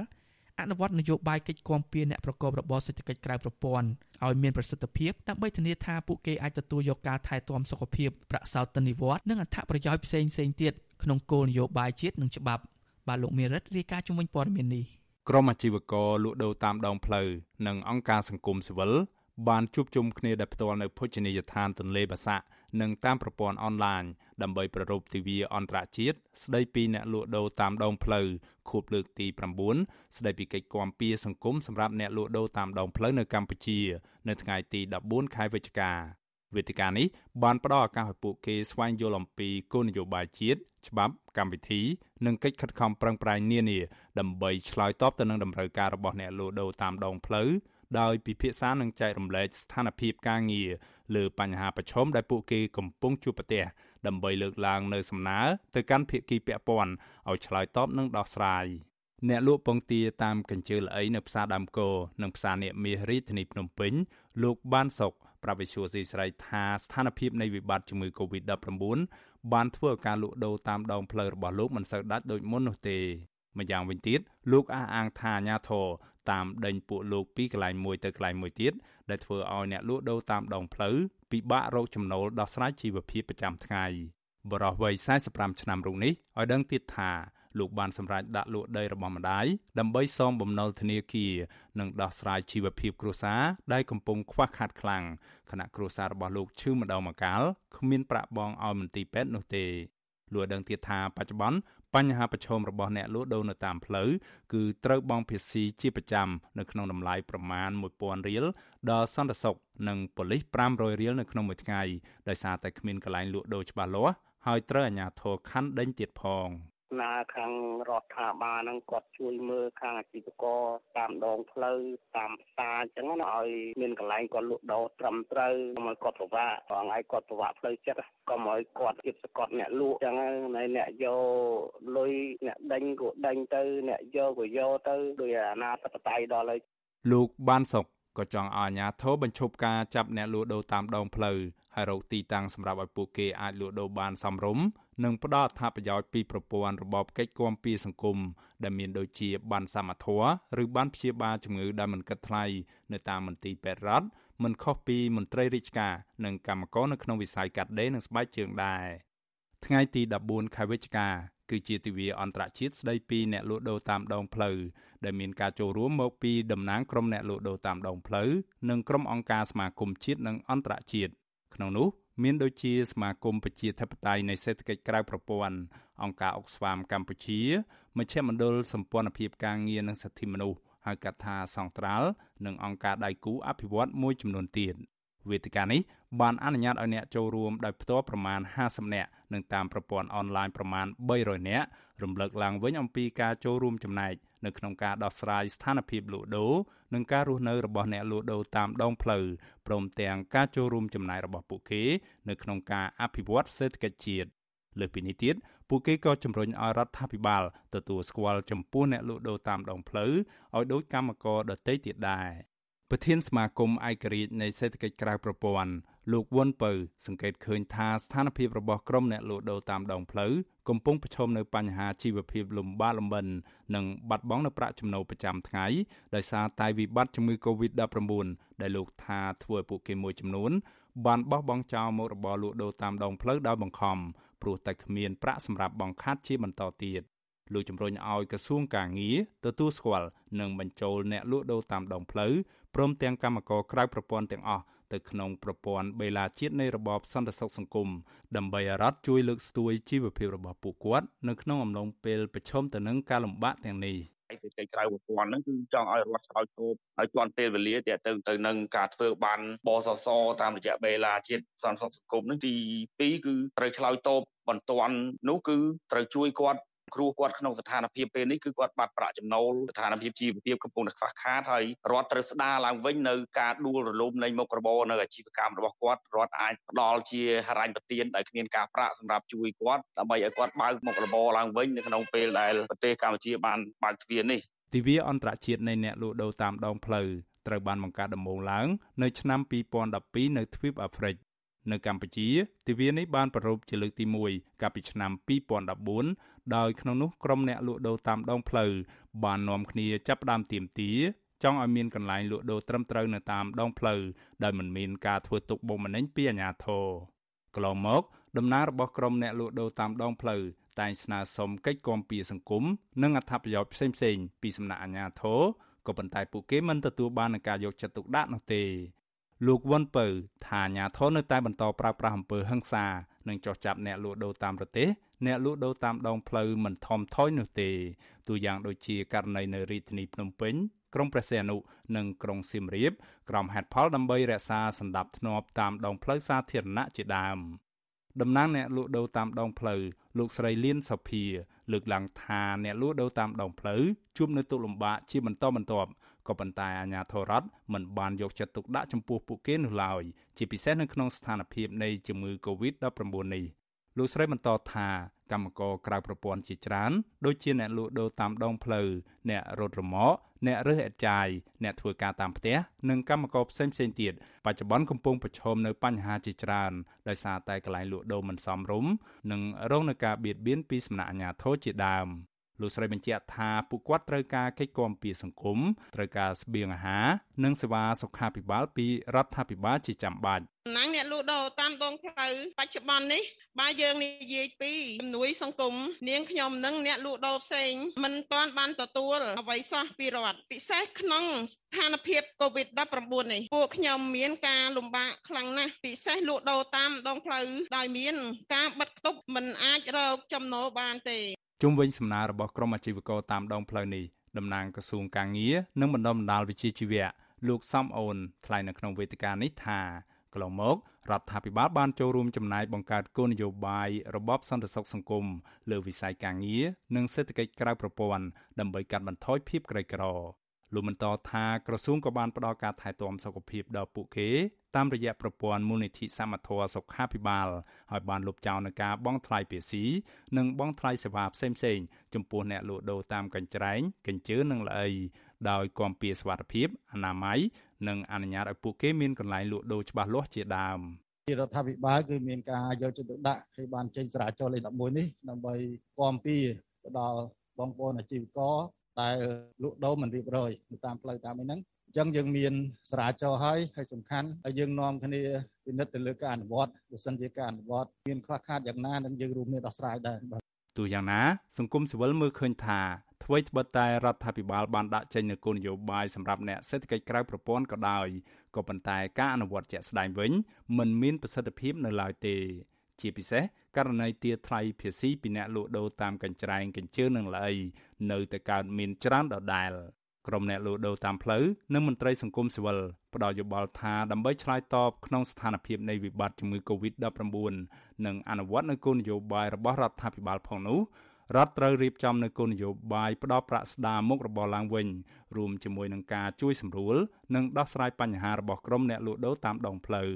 អនុវត្តនយោបាយកិច្ចគាំពៀអ្នកប្រកបរបរសេដ្ឋកិច្ចក្រៅប្រព័ន្ធឲ្យមានប្រសិទ្ធភាពដើម្បីធានាថាពួកគេអាចទទួលយកការថែទាំសុខភាពប្រាក់សោធននិវត្តន៍និងអត្ថប្រយោជន៍ផ្សេងៗទៀតក្នុងគោលនយោបាយជាតិនិងច្បាប់បាទលោកមេរិតរាយការណ៍ជំវិញព័ត៌មាននេះក្រមអាជីវករលក់ដូរតាមដងផ្លូវនិងអង្គការសង្គមស៊ីវិលបានជួបជុំគ្នាដោយផ្ទាល់នៅភោជនីយដ្ឋានទន្លេបាសាក់ និងតាមប្រព័ន្ធអនឡាញដើម្បីប្រារព្ធទិវាអន្តរជាតិស្ដីពីអ្នកលក់ដូរតាមដងផ្លូវខួបលើកទី9ស្ដីពីកិច្ចគាំពៀសង្គមសម្រាប់អ្នកលក់ដូរតាមដងផ្លូវនៅកម្ពុជា នៅថ្ងៃទី14ខែវិច្ឆិកាវេទិកានេះបានផ្ដល់ឱកាសឲ្យពួកគេស្វែងយល់អំពីគោលនយោបាយជាតិច្បាប់កម្មវិធី និងកិច្ចខិតខំប្រឹងប្រែងនានាដើម្បីឆ្លើយតបទៅនឹងតម្រូវការរបស់អ្នកលក់ដូរតាមដងផ្លូវ ដោយពិភាក្សានិងចែករំលែកស្ថានភាពការងារលើបញ្ហាប្រឈមដែលពួកគេកំពុងជួបប្រទះដើម្បីលើកឡើងនៅសំណើទៅកាន់ភាគីពាក់ព័ន្ធឲ្យឆ្លើយតបនិងដោះស្រាយអ្នកលក់ពងទាតាមកញ្ជើល្អីនៅផ្សារដើមគោនិងផ្សារនាគមាសរាជធានីភ្នំពេញលោកបានសុកប្រាប់វិសុយស៊ីស្រីថាស្ថានភាពនៃវិបត្តិជំងឺ Covid-19 បានធ្វើឲ្យការលក់ដូរតាមដងផ្លូវរបស់លោកមិនសូវដាច់ដូចមុននោះទេម្យ៉ាងវិញទៀតលោកអះអាងថាអាញាធរ តាមដេញពួកលោកពីកន្លែងមួយទៅកន្លែងមួយទៀតដែលធ្វើឲ្យអ្នកលក់ដូរតាមដងផ្លូវពិបាករកចំណូលដោះស្រាយជីវភាពប្រចាំថ្ងៃបរិះវ័យ45ឆ្នាំរូបនេះឲ្យដឹងទៀតថាលោកបានសម្រេចដាក់លក់ដីរបស់ម្ដាយដើម្បីសងបំណុលធនាគារនិងដោះស្រាយជីវភាពគ្រួសារដែលកំពុងខ្វះខាតខ្លាំងខណៈគ្រួសាររបស់លោកឈឺម្ដងម្កាលគ្មានប្រាក់បង់ឲ្យមន្ទីរពេទ្យនោះទេលោកដឹងទៀតថាបច្ចុប្បន្ន បញ្ហាប្រឈមរបស់អ្នកលក់ដូរនៅតាមផ្លូវគឺត្រូវបង់ភាសីជាប្រចាំនៅក្នុងតម្លៃប្រមាណ1000រៀលដល់សន្តិសុខនិងប៉ូលីស500រៀលនៅក្នុងមួយថ្ងៃដោយសារតែគ្មានកន្លែងលក់ដូរច្បាស់លាស់ហើយត្រូវអាជ្ញាធរខណ្ឌដេញទៀតផង។ ណាខាងរដ្ឋាភិបាលហ្នឹងគាត់ជួយមើលខាងអាជីវករតាមដងផ្លូវតាមផ្សារអញ្ចឹងណាឲ្យមានកន្លែងគាត់លក់ដូរត្រឹមត្រូវកុំឲ្យគាត់ពិបាកថ្ងៃគាត់ពិបាកផ្លូវចិត្តកុំឲ្យគាត់គៀបសកត់អ្នកលក់អញ្ចឹងណែអ្នកយកលុយអ្នកដេញក៏ដេញទៅអ្នកយកក៏យកទៅដោយអាណាធិបតេយ្យដល់ហើយលោកបានសុកក៏ចង់ឲ្យអាជ្ញាធរបញ្ឈប់ការចាប់អ្នកលក់ដូរតាមដងផ្លូវហើយរកទីតាំងសម្រាប់ឲ្យពួកគេអាចលក់ដូរបានសមរម្យ និងផ្ដល់អត្ថប្រយោជន៍ពីប្រព័ន្ធរបបកិច្ចគាំពារសង្គមដែលមានដូចជាបានសមត្ថៈឬបានព្យាបាលជំងឺដែលមិនគិតថ្លៃនៅតាមមន្ទីរពេទ្យរដ្ឋមិនខុសពីមន្ត្រីរាជការនិងកម្មករនៅក្នុងវិស័យកាត់ដេរនិងស្បែកជើងដែរថ្ងៃទី14ខែវិច្ឆិកាគឺជាទិវាអន្តរជាតិស្ដីពីអ្នកលក់ដូរតាមដងផ្លូវដែលមានការចូលរួមមកពីតំណាងក្រុមអ្នកលក់ដូរតាមដងផ្លូវនិងក្រុមអង្គការសមាគមជាតិនិងអន្តរជាតិក្នុងនោះ មានដូចជាសមាគមប្រជាធិបតេយ្យនៃសេដ្ឋកិច្ចក្រៅប្រព័ន្ធអង្គការអុកស្វាមកម្ពុជាមជ្ឈមណ្ឌលសម្ព័ន្ធភាពការងារនិងសិទ្ធិមនុស្សហៅកាត់ថាសង្ត្រាល់និងអង្គការដៃគូអភិវឌ្ឍមួយចំនួនទៀត វេទិកានេះបានអនុញ្ញាតឲ្យអ្នកចូលរួមដោយផ្ទាល់ប្រមាណ50នាក់និងតាមប្រព័ន្ធអនឡាញប្រមាណ300នាក់រំលឹកឡើងវិញអំពីការចូលរួមចំណែកនៅក្នុងការដោះស្រាយស្ថានភាពលក់ដូរនិងការរស់នៅរបស់អ្នកលក់ដូរតាមដងផ្លូវព្រមទាំងការចូលរួមចំណាយរបស់ពួកគេនៅក្នុងការអភិវឌ្ឍសេដ្ឋកិច្ចជាតិលើសពីនេះទៀតពួកគេក៏ជំរុញឲ្យរដ្ឋាភិបាលទទួលស្គាល់ចំពោះអ្នកលក់ដូរតាមដងផ្លូវឲ្យដូចកម្មករដទៃទៀតដែរ ប្រធានសមាគមឯករាជ្យនៃសេដ្ឋកិច្ចក្រៅប្រព័ន្ធលោកវុនពៅ សង្កេតឃើញថាស្ថានភាពរបស់ក្រុមអ្នកលក់ដូរតាមដងផ្លូវកំពុងប្រឈមនៅបញ្ហាជីវភាពលំបាកលំបិននិងបាត់បង់នៅប្រាក់ចំណូលប្រចាំថ្ងៃដោយសារតែវិបត្តិជំងឺ Covid-19 ដែលលោកថាធ្វើឲ្យពួកគេមួយចំនួនបានបោះបង់ចោលមុខរបរលក់ដូរតាមដងផ្លូវដោយបង្ខំព្រោះតែគ្មានប្រាក់សម្រាប់បង្ខាត់ជាបន្តទៀត លោកជំរុញឲ្យក្រសួងកាងារទទួលស្គាល់និងបញ្ចូលអ្នកលក់ដូរតាមដងផ្លូវព្រមទាំងកម្មករក្រៅប្រព័ន្ធទាំងអស់ទៅក្នុងប្រព័ន្ធបេឡាជាតិនៃរបបសន្តិសុខសង្គមដើម្បីឲ្យរដ្ឋជួយលើកស្ទួយជីវភាពរបស់ពួកគាត់នៅក្នុងអំឡុងពេលប្រឈមទៅនឹងការលំបាកទាំងនេះឯកទេសក្រៅប្រព័ន្ធហ្នឹងគឺចង់ឲ្យរដ្ឋឆ្លើយតបឲ្យទាន់ពេលវេលាទាក់ទងទៅនឹងការធ្វើបានបសសតាមរយៈបេឡាជាតិសន្តិសុខសង្គមហ្នឹងទី2គឺត្រូវឆ្លើយតបបន្ទាន់នោះគឺត្រូវជួយគាត់ គ្រួគាត់ក្នុងស្ថានភាពពេលនេះគឺគាត់បាត់ប្រាក់ចំណូលស្ថានភាពជីវភាពកំពុងតែខ្វះខាតហើយរដ្ឋត្រូវស្ដារឡើងវិញនៅការដួលរលំនៃមុខរបរនៅអាជីវកម្មរបស់គាត់រដ្ឋអាចផ្ដល់ជាហិរញ្ញប្បទានដែលគ្មានការប្រាក់សម្រាប់ជួយគាត់ដើម្បីឲ្យគាត់បើកមុខរបរឡើងវិញនៅក្នុងពេលដែលប្រទេសកម្ពុជាបានបើកទ្វារនេះទិវាអន្តរជាតិនៃអ្នកលក់ដូរតាមដងផ្លូវត្រូវបានបង្កើតដំបូងឡើងនៅឆ្នាំ2012នៅទ្វីបអាហ្វ្រិក នៅកម្ពុជាទិវានេះបានប្រារព្ធជាលើកទី1កាលពីឆ្នាំ2014ដោយក្នុងនោះក្រុមអ្នកលក់ដូរតាមដងផ្លូវបាននាំគ្នាចាប់ផ្ដើមទាមទារចង់ឲ្យមានកន្លែងលក់ដូរត្រឹមត្រូវនៅតាមដងផ្លូវដោយមិនមានការធ្វើទុកបុកម្នេញពីអាជ្ញាធរកន្លងមកដំណើររបស់ក្រុមអ្នកលក់ដូរតាមដងផ្លូវតែងស្នើសុំកិច្ចគាំពារសង្គមនិងអត្ថប្រយោជន៍ផ្សេងៗពីសំណាក់អាជ្ញាធរក៏ប៉ុន្តែពួកគេមិនទទួលបាននឹងការយកចិត្តទុកដាក់នោះទេ លោកវ៉ុនពៅថាអាញាធននៅតែបន្តប្រើប្រាស់អំពើហិង្សានិងចោះចាប់អ្នកលក់ដូរតាមប្រទេសអ្នកលក់ដូរតាមដងផ្លូវមិនថមថយនោះទេទូយ៉ាងដូចជាករណីនៅរាជធានីភ្នំពេញក្រុងព្រះសីហនុនិងក្រុងសៀមរាបក្រុមហេតុផលដើម្បីរក្សាសន្តិភាពធ្នាប់តាមដងផ្លូវសាធារណៈជាដើមតំណាងអ្នកលក់ដូរតាមដងផ្លូវលោកស្រីលៀនសុភាលើកឡើងថាអ្នកលក់ដូរតាមដងផ្លូវជួបនៅទុកលំបាកជាបន្តបន្ទាប់ ក៏ប៉ុន្តែអាជ្ញាធររដ្ឋមិនបានយកចិត្តទុកដាក់ចំពោះពួកគេនោះឡើយជាពិសេសនៅក្នុងស្ថានភាពនៃជំងឺ Covid-19 នេះលោកស្រីបន្តថាកម្មករក្រៅប្រព័ន្ធជាច្រើនដូចជាអ្នកលក់ដូរតាមដងផ្លូវអ្នករត់រមាក់អ្នករើសអេតចាយអ្នកធ្វើការតាមផ្ទះនិងកម្មករផ្សេងផ្សេងទៀតបច្ចុប្បន្នកំពុងប្រឈមនៅបញ្ហាជាច្រើនដោយសារតែកន្លែងលក់ដូរមិនសមរម្យនិងរងនឹងការបៀតបៀនពីសំណាក់អាជ្ញាធរជាដើម លោកស្រីបញ្ជាក់ថាពួកគាត់ត្រូវការកិច្ចគាំពៀសង្គមត្រូវការស្បៀងអាហារនិងសេវាសុខាភិបាលពីរដ្ឋាភិបាលជាចាំបាច់ណាងអ្នកលក់ដូរតាមដងផ្លូវបច្ចុប្បន្ននេះបើយើងនិយាយពីជំនួយសង្គមនាងខ្ញុំនឹងអ្នកលក់ដូរផ្សេងមិនទាន់បានទទួលអ្វីសោះពីរដ្ឋពិសេសក្នុងស្ថានភាព COVID-19 នេះពួកខ្ញុំមានការលំបាកខ្លាំងណាស់ពិសេសលក់ដូរតាមដងផ្លូវដោយមានការបិទគប់មិនអាចរកចំណូលបានទេ ជុំវិញសំណើរបស់ក្រុមអាជីវករតាមដងផ្លូវនេះតំណាងក្រសួងកាងារនិងបណ្ដុំបណ្ដាលវិជ្ជាជីវៈលោកសំអូនថ្លែងនៅក្នុងវេទិកានេះថាកន្លងមករដ្ឋាភិបាលបានចូលរួមចំណាយបង្កើតគោលនយោបាយរបបសន្តិសុខសង្គមលើវិស័យការងារនិងសេដ្ឋកិច្ចក្រៅប្រព័ន្ធដើម្បីកាត់បន្ថយភាពក្រីក្រ លោកបន្តថាក្រសួងក៏បានផ្តល់ការថែទាំសុខភាពដល់ពួកគេតាមរយៈប្រព័ន្ធមូលនិធិសមត្ថៈសុខាភិបាលហើយបានលុបចោលនឹងការបង់ថ្លៃភាសីនិងបង់ថ្លៃសេវាផ្សេងៗចំពោះអ្នកលក់ដូរតាមកញ្ច្រែងកញ្ជើនិងល្អីដោយគាំពៀសវត្ថិភាពអនាម័យនិងអនុញ្ញាតឲ្យពួកគេមានកន្លែងលក់ដូរច្បាស់លាស់ជាដើមរដ្ឋាភិបាលគឺមានការយកចិត្តទុកដាក់ឲ្យបានចេញស្រាចុះលេខ11នេះដើម្បីគាំពៀទៅដល់បងប្អូនអាជីវករ ដែលលក់ដូរមិនរៀបរយតាមផ្លូវតាមអីហ្នឹងអញ្ចឹងយើងមានស្រាចរហើយហើយសំខាន់ហើយយើងនាំគ្នាពិនិត្យទៅលើការអនុវត្តបើសិនជាការអនុវត្តមានខ្វះខាតយ៉ាងណានឹងយើងរួមគ្នាដោះស្រាយដែរបាទទូយ៉ាងណាសង្គមស៊ីវិលមើលឃើញថាអ្វីត្បិតតែរដ្ឋាភិបាលបានដាក់ចេញនូវគោលនយោបាយសម្រាប់អ្នកសេដ្ឋកិច្ចក្រៅប្រព័ន្ធក៏ដោយក៏ប៉ុន្តែការអនុវត្តជាក់ស្ដែងវិញមិនមានប្រសិទ្ធភាពនៅឡើយទេ ជាពិសេសករណីទារថ្លៃភាសីពីអ្នកលក់ដូរតាមកញ្ច្រែងកញ្ជើនិងល្អីនៅតែកើតមានច្រើនដដែលក្រុមអ្នកលក់ដូរតាមផ្លូវនិងមន្ត្រីសង្គមស៊ីវិលផ្ដល់យោបល់ថាដើម្បីឆ្លើយតបក្នុងស្ថានភាពនៃវិបត្តិជំងឺ Covid-19 និងអនុវត្តនូវគោលនយោបាយរបស់រដ្ឋាភិបាលផងនោះរដ្ឋត្រូវរៀបចំនូវគោលនយោបាយផ្ដល់ប្រាក់ស្ដារមុខរបរឡើងវិញរួមជាមួយនឹងការជួយសម្រួលនិងដោះស្រាយបញ្ហារបស់ក្រុមអ្នកលក់ដូរតាមដងផ្លូវ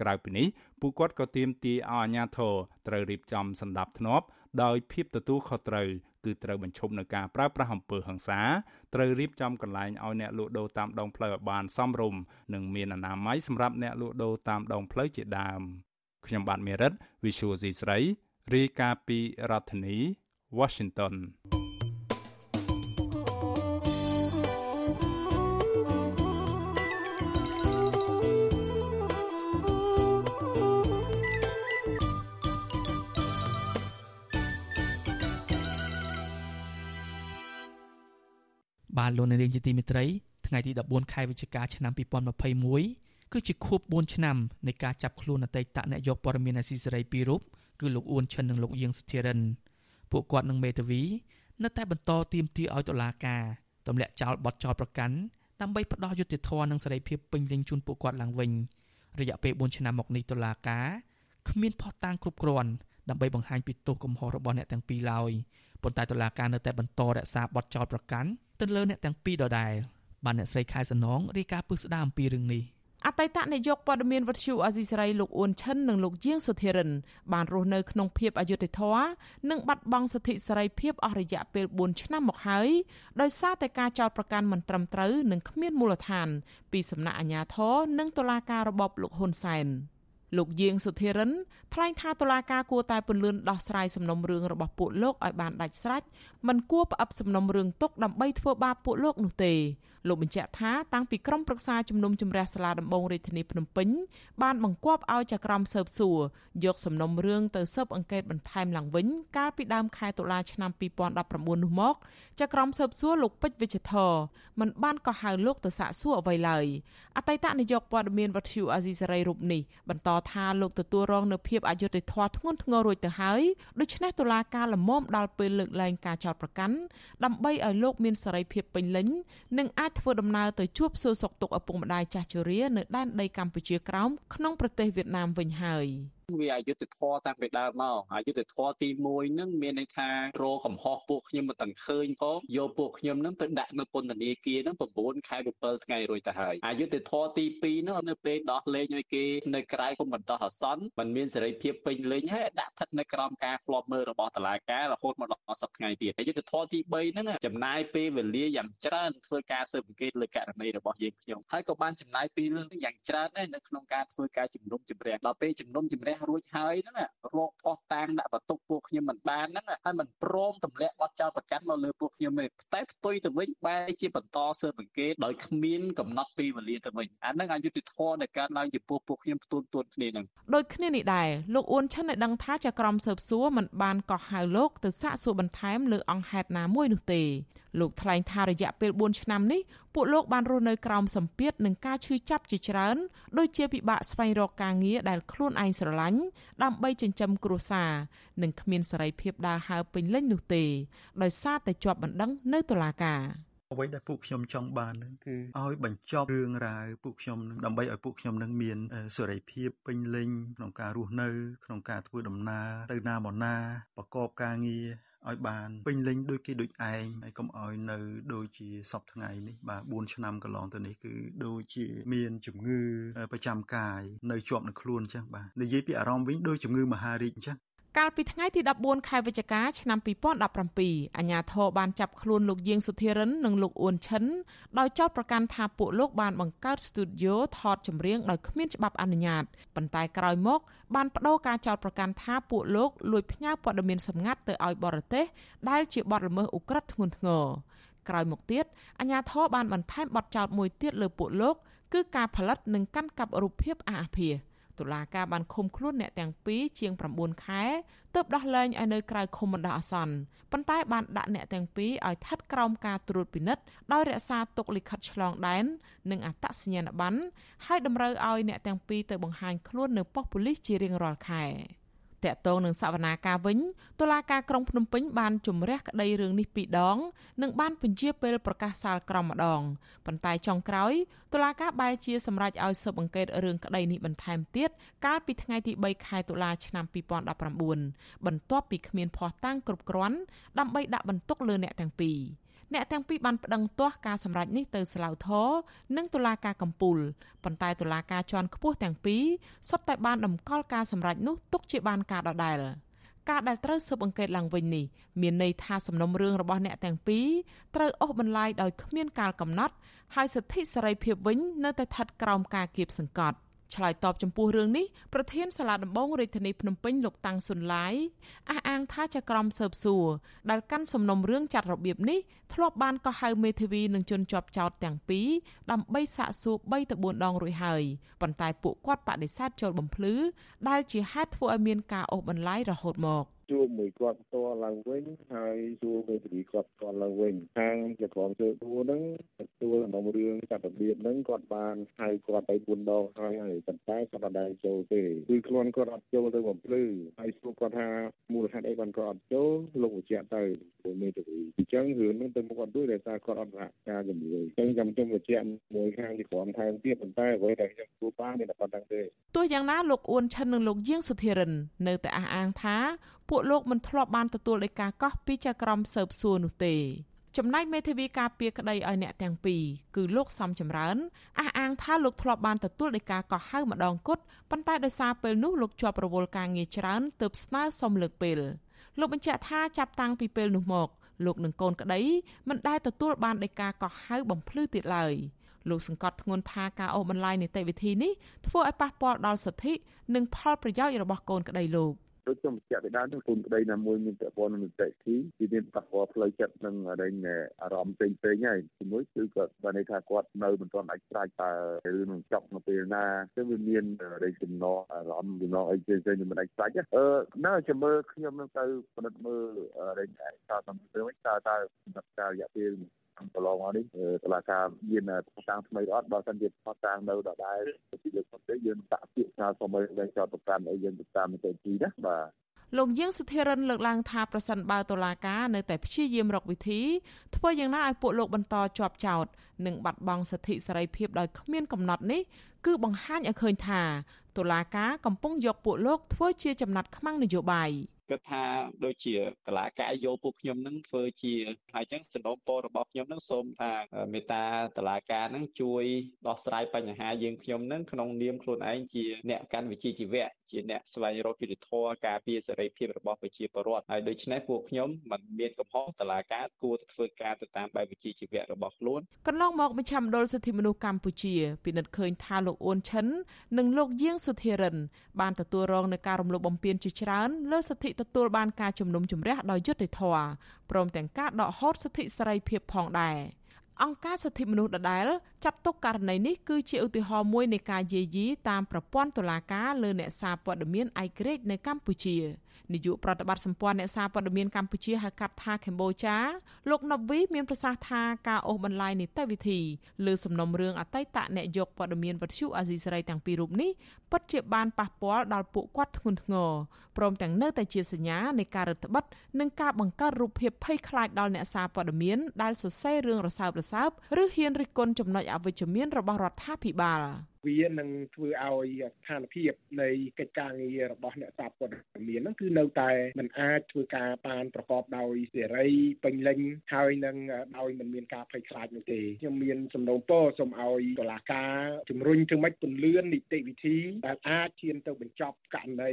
ក្រៅពីនេះពួកគាត់ក៏ទាមទារឲ្យអាជ្ញាធរត្រូវរៀបចំសម្ដាប់ធ្នាប់ដោយភាពទទួលខុសត្រូវគឺត្រូវបញ្ឈប់នឹងការប្រើប្រាស់អំពើហិង្សាត្រូវរៀបចំកន្លែងឲ្យអ្នកលក់ដូរតាមដងផ្លូវឲ្យបានសមរម្យនិងមានអនាម័យសម្រាប់អ្នកលក់ដូរតាមដងផ្លូវជាដើមខ្ញុំបាទមេរិត Visual C ស្រីរាយការណ៍ពីរដ្ឋធានី Washington បាទលោកនាងជាទីមេត្រីថ្ងៃទី14ខែវិច្ឆិកាឆ្នាំ2021គឺជាខួប4ឆ្នាំនៃការចាប់ខ្លួនអតីតនាយកព័ត៌មានអាស៊ីសេរីពីររូបគឺលោកអ៊ួនឈិននិងលោកយៀងសុធិរិនពួកគាត់និងមេធាវីនៅតែបន្តទាមទារឲ្យតុលាការទម្លាក់ចោលបទចោទប្រកាន់ដើម្បីផ្ដោះយុត្តិធម៌និងសេរីភាពពេញលេញជូនពួកគាត់ឡើងវិញរយៈពេល4ឆ្នាំមកនេះតុលាការគ្មានផុសតាងគ្រប់គ្រាន់ដើម្បីបង្ហាញពីទោសកំហុសរបស់អ្នកទាំងពីរឡើយប៉ុន្តែតុលាការនៅតែបន្តរក្សាបទចោទប្រកាន់ ទៅលើអ្នកទាំងពីរដដែលបានអ្នកស្រីខែសំណងរាយការណ៍ពឹស្ដារអំពីរឿងនេះអតីតនាយកព័ត៌មានវត្តឈូអាស៊ីសេរីលោកអ៊ុនឈិននិងលោកជាងសុធិរិន បានរស់នៅក្នុងភាពអយុត្តិធម៌និងបាត់បង់សិទ្ធិសេរីភាពអស់រយៈពេល4ឆ្នាំមកហើយដោយសារតែការចោទប្រកាន់មិនត្រឹមត្រូវនិងគ្មានមូលដ្ឋាន ពីសំណាក់អាជ្ញាធរនិងតុលាការរបបលោកហ៊ុនសែន លោកយាងសុធិរិនថ្លែងថាតុលាការគួរតែពន្លឿនដោះស្រាយសំណុំរឿងរបស់ពួកលោកឲ្យបានដាច់ស្រេចមិនគួរផ្អាប់សំណុំរឿងទុកដើម្បីធ្វើបាបពួកលោកនោះទេលោកបញ្ជាក់ថាតាំងពីក្រមប្រឹក្សាជំនុំជម្រះសាលាដំបងរាជធានីភ្នំពេញបានបង្គាប់ឲ្យចក្រមស៊ើបសួរយកសំណុំរឿងទៅស៊ើបអង្កេតបន្ថែមឡើងវិញកាលពីដើមខែតុលាឆ្នាំ2019នោះមកចក្រមស៊ើបសួរលោកពេជ្រវិជ្ជធរមិនបានកោះហៅលោកទៅសាកសួរអ្វីឡើយអតីតនាយកព័ត៌មានវត្តឈូអាស៊ីសេរីរូបនេះបន្តថាលោកទទួលរងនៅភាពអយុត្តិធម៌ធ្ងន់ធ្ងររួចទៅហើយដូច្នេះតុលាការលំមដល់ពេលលើកលែងការចោទប្រកាន់ដើម្បីឲ្យលោកមានសេរីភាពពេញលេញនិងអាចធ្វើដំណើរទៅជួបសួរសុខទុក្ខឪពុកម្ដាយចាស់ជរានៅដែនដីកម្ពុជាក្រោមក្នុងប្រទេសវៀតណាមវិញហើយ។ វាអយុត្តិធម៌តាំងពីដើមមកអយុត្តិធម៌ទី1ហ្នឹងមានន័យថារកកំហុសពួកខ្ញុំមិនទាំងឃើញផងយកពួកខ្ញុំហ្នឹងទៅដាក់នៅពន្ធនាគារហ្នឹង9ខែ7ថ្ងៃរួចទៅហើយអយុត្តិធម៌ទី2ហ្នឹងនៅពេលដោះលែងឲ្យគេនៅក្រៅគុំបណ្ដោះអាសន្នมันមានសេរីភាពពេញលេញហើយដាក់ស្ថិតនៅក្រោមការធ្លាប់មើលរបស់តុលាការរហូតមកដល់សប្តាហ៍ថ្ងៃទៀតអយុត្តិធម៌ទី3ហ្នឹងចំណាយពេលវេលាយ៉ាងច្រើនធ្វើការស៊ើបអង្កេតលើករណីរបស់យើងខ្ញុំហើយក៏បានចំណាយពេលយ៉ាងច្រើនដែរនៅក្នុងការធ្វើការជំនុំជម្រះដល់ពេលជំនុំជម្រះះរួចហើយហ្នឹងរកផោះតាងដាក់បន្ទុកពួកខ្ញុំមិនបានហ្នឹងហើយមិនព្រមទម្លាក់បទចោលប្រកាន់មកលើពួកខ្ញុំទេតែផ្ទុយទៅវិញបែរជាបន្តស៊ើបអង្កេតដោយគ្មានកំណត់ពេលវេលាទៅវិញអាហ្នឹងអយុត្តិធម៌ដែលកើតឡើងចំពោះពួកខ្ញុំផ្ទួនទួនគ្នាហ្នឹងដូចគ្នានេះដែរលោកអ៊ុនឈិនឲ្យដឹងថាចក្រមស៊ើបសួរមិនបានកោះហៅលោកទៅសាកសួរបន្ថែមលើអង្គហេតុណាមួយនោះទេ លោកថ្លែងថារយៈពេល4ឆ្នាំនេះពួកលោកបានរស់នៅក្រោមសម្ពាធនិងការឈឺចាប់ជាច្រើនដូចជាពិបាកស្វែងរកការងារដែលខ្លួនឯងស្រឡាញ់ដើម្បីចិញ្ចឹមគ្រួសារនិងគ្មានសេរីភាពដើរហើរពេញលេញនោះទេ ដោយសារតែជាប់បណ្ដឹងនៅតុលាការអ្វីដែលពួកខ្ញុំចង់បាននឹងគឺឲ្យបញ្ចប់រឿងរ៉ាវពួកខ្ញុំនឹងដើម្បីឲ្យពួកខ្ញុំនឹងមានសេរីភាពពេញលេញក្នុងការរស់នៅ ក្នុងការធ្វើដំណើរទៅណាមកណាប្រកបការងារ ឲ្យបានពេញលេញដូចគេដូចឯងហើយកុំឲ្យនៅដូចជាសពថ្ងៃនេះបាទ4ឆ្នាំកន្លងទៅនេះគឺដូចជាមានជំងឺប្រចាំកាយនៅជាប់នៅខ្លួនអញ្ចឹងបាទនិយាយពីអារម្មណ៍វិញដូចជំងឺមហារីកអញ្ចឹង កាលពីថ្ងៃទី14ខែវិច្ឆិកាឆ្នាំ2017អាជ្ញាធរបានចាប់ខ្លួនលោកយាងសុធិរិននិងលោកអ៊ួនឈិនដោយចោទប្រកាន់ថាពួកលោកបានបង្កើតស្ទូឌីយោថតចម្រៀងដោយគ្មានច្បាប់អនុញ្ញាតប៉ុន្តែក្រោយមកបានបដូរការចោទប្រកាន់ថាពួកលោកលួចផ្ញើព័ត៌មានសម្ងាត់ទៅឲ្យបរទេសដែលជាបទល្មើសឧក្រិដ្ឋធ្ងន់ធ្ងរក្រោយមកទៀតអាជ្ញាធរបានបន្ថែមបទចោទមួយទៀតលើពួកលោកគឺការផលិតនិងកាន់កាប់រូបភាពអាអាភាស តុលាការបានឃុំខ្លួនអ្នកទាំងពីរជាង9ខែទើបដោះលែងឲ្យនៅក្រៅឃុំបណ្ដោះអាសន្នប៉ុន្តែបានដាក់អ្នកទាំងពីរឲ្យស្ថិតក្រោមការត្រួតពិនិត្យដោយរក្សាទុកលិខិតឆ្លងដែននិងអត្តសញ្ញាណប័ណ្ណហើយតម្រូវឲ្យអ្នកទាំងពីរទៅបង្ហាញខ្លួននៅប៉ុស្តិ៍ប៉ូលីសជារៀងរាល់ខែ។ តកតងនឹងសវនាការវិញតុលាការក្រុងភ្នំពេញបានជំរះក្តីរឿងនេះពីរដង និងបានពន្យាពេលប្រកាសសាលក្រមម្ដងប៉ុន្តែចុងក្រោយតុលាការបែរជាសម្រេចឲ្យស៊ើបអង្កេតរឿងក្តីនេះបន្ថែមទៀតកាលពីថ្ងៃទី3ខែតុលាឆ្នាំ2019បន្ទាប់ពីគ្មានភ័ស្តុតាងគ្រប់គ្រាន់ដើម្បីដាក់បន្ទុកលើអ្នកទាំងពីរ អ្នកទាំងពីរបានប្តឹងទាស់ការសម្រេចនេះទៅសាឡាវធរនិងតុលាការកំពូលប៉ុន្តែតុលាការជាន់ខ្ពស់ទាំងពីរសុទ្ធតែបានដំកល់ការសម្រេចនោះទុកជាបានការដដែលការដែលត្រូវស៊ើបអង្កេតឡើងវិញនេះមានន័យថាសំណុំរឿងរបស់អ្នកទាំងពីរត្រូវអូសបន្លាយដោយគ្មានកាលកំណត់ហើយសិទ្ធិសេរីភាពវិញនៅតែស្ថិតក្រោមការគៀបសង្កត់ ឆ្លើយតបចំពោះរឿងនេះប្រធានសាលាដំបងរាជធានីភ្នំពេញលោកតាំងសុនឡាយអះអាងថាចក្រមស៊ើបសួរដែលកាន់សំណុំរឿងចាត់របៀបនេះធ្លាប់បានកោះហៅមេធាវីនិងជនជាប់ចោតទាំងពីរដើម្បីសាកសួរ3ទៅ4ដងរួចហើយប៉ុន្តែពួកគាត់បដិសេធចូលបំភ្លឺដែលជាហេតុធ្វើឲ្យមានការអូសបន្លាយរហូតមក ជួបមួយគាត់ផ្ទាល់ឡើងវិញហើយជួបមេធាវីគាត់ផ្ទាល់ឡើងវិញខាងចក្រមជើដួហ្នឹងទទួលក្នុងរឿងចាត់របៀបហ្នឹងគាត់បានហៅគាត់ទៅ4ដងហើយហើយប៉ុន្តែគាត់អត់ដែរចូលទេគឺខ្លួនគាត់អត់ចូលទៅបំភ្លឺហើយសួរគាត់ថាមូលហេតុអីបានគាត់អត់ចូលលោកបញ្ជាក់ទៅព្រោះមេធាវីអញ្ចឹងរឿងហ្នឹងទៅមុខអត់រួចដោយសារគាត់អត់សហការជាមួយអញ្ចឹងចាំខ្ញុំបញ្ជាក់មួយខាងទីក្រុមថែមទៀតប៉ុន្តែអ្វីដែលខ្ញុំគួរបានមានតែប៉ុណ្្នឹងទេទោះយ៉ាងណាលោកអ៊ួនឈិននិងលោកយាងសុធិរិននៅតែអះអាងថា ពួកលោកមិនធ្លាប់បានទទួលដីកាកោះពីចក្រមស៊ើបសួរនោះទេចំណែកមេធាវីការពារក្តីឲ្យអ្នកទាំងពីរគឺលោកសំចម្រើនអះអាងថាលោកធ្លាប់បានទទួលដីកាកោះហៅម្ដងគត់ប៉ុន្តែដោយសារពេលនោះលោកជាប់រវល់ការងារច្រើនទើបស្នើសុំលើកពេលលោកបញ្ជាក់ថាចាប់តាំងពីពេលនោះមកលោកនឹងកូនក្តីមិនដែលទទួលបានដីកាកោះហៅបំភ្លឺទៀតឡើយលោកសង្កត់ធ្ងន់ថាការអូសបន្លាយនីតិវិធីនេះធ្វើឲ្យប៉ះពាល់ដល់សិទ្ធិនិងផលប្រយោជន៍របស់កូនក្តីលោក ដូចខ្ញុំបញ្ជាក់ពីដើមគុណក្តីណាមួយមានពាក់ព័ន្ធនឹងនីតិវិធីវាមានប៉ះពាល់ផ្លូវចិត្តនិងអរិញអារម្មណ៍ផ្សេងផ្សេងហើយជាមួយគឺគាត់បានន័យថាគាត់នៅមិនទាន់អាចស្រាយតើរឿងនឹងចប់នៅពេលណាគឺវាមានអរិញចំណងអារម្មណ៍ចំណងអីផ្សេងផ្សេងមិនអាចស្រាយអឺណាចាំមើលខ្ញុំនឹងទៅពិនិត្យមើលអរិញឯកសារតាមទៅវិញតើតើសម្រាប់ការរយៈពេល កន្លងមកនេះតឡាការមានផតាំងថ្មីអត់បើសិនជាផតាំងនៅដដែលពីលើកទៅយើងដាក់ពាក្យស្នើសុំឲ្យលែងចោតប្រកាន់អីយើងទៅតាមនីតិវិធីណាបាទលោកយាងសុធិរិនលើកឡើងថាប្រសិនបើតុលាការនៅតែព្យាយាមរកវិធីធ្វើយ៉ាងណាឲ្យពួកលោកបន្តជាប់ចោតនិងបាត់បង់សិទ្ធិសេរីភាពដោយគ្មានកំណត់នេះគឺបង្ហាញឲ្យឃើញថាតុលាការកំពុងយកពួកលោកធ្វើជាចំណាត់ខ្មាំងនយោបាយ គិតថាដូចជាតឡាការយកពួកខ្ញុំនឹងធ្វើជាហើយអញ្ចឹងសំណូមពររបស់ខ្ញុំនឹងសូមថាមេត្តាតឡាការនឹងជួយដោះស្រាយបញ្ហាយើងខ្ញុំនឹងក្នុងនាមខ្លួនឯងជាអ្នកកាន់វិជ្ជាជីវៈជាអ្នកស្វែងរកយុត្តិធម៌ការពារសេរីភាពរបស់ប្រជាពលរដ្ឋហើយដូច្នេះពួកខ្ញុំមិនមានកំហុសតឡាការគួរទៅធ្វើការទៅតាមបែបវិជ្ជាជីវៈរបស់ខ្លួនកន្លងមកមជ្ឈមណ្ឌលសិទ្ធិមនុស្សកម្ពុជាពិនិត្យឃើញថាលោកអ៊ុនឈិននិងលោកយាងសុធិរិនបានទទួលរងនឹងការរំលោភបំពានជាច្រើនលើសិទ្ធិទទួលបានការជំនុំជម្រះដោយយុត្តិធម៌ព្រមទាំងការដកហូតសិទ្ធិសេរីភាពផងដែរអង្គការសិទ្ធិមនុស្សដដែលចាត់ទុកករណីនេះគឺជាឧទាហរណ៍មួយនៃការយាយីតាមប្រព័ន្ធតុលាការលើអ្នកសារព័ត៌មានឯករាជ្យនៅកម្ពុជា។ នាយកប្រតិបត្តិសម្ព័ន្ធអ្នកសារព័ត៌មានកម្ពុជាហៅកាត់ថាកម្ពុជាលោកណូវីមានប្រសាសន៍ថាការអូសបន្លាយនីតិវិធីលើសំណុំរឿងអតីតអ្នកយកព័ត៌មានវត្ថុអាស៊ីសេរីទាំងពីររូបនេះពិតជាបានប៉ះពាល់ដល់ពួកគាត់ធ្ងន់ធ្ងរព្រមទាំងនៅតែជាសញ្ញានៃការរឹតបន្តឹងនិងការបង្កើតរូបភាពភ័យខ្លាចដល់អ្នកសារព័ត៌មានដែលសរសេររឿងរសើបរសើបឬហ៊ានរិះគន់ចំណុចអវិជ្ជមានរបស់រដ្ឋាភិបាល វានឹងធ្វើឲ្យស្ថានភាពនៃកិច្ចការងាររបស់អ្នកសារព័ត៌មានហ្នឹងគឺនៅតែមិនអាចធ្វើការបានប្រកបដោយសេរីពេញលេញហើយនឹងដោយមិនមានការភ័យខ្លាចនោះទេខ្ញុំមានសំណូមពរសូមឲ្យតុលាការជំរុញធ្វើម៉េចពន្លឿននីតិវិធីដែលអាចឈានទៅបញ្ចប់ករណី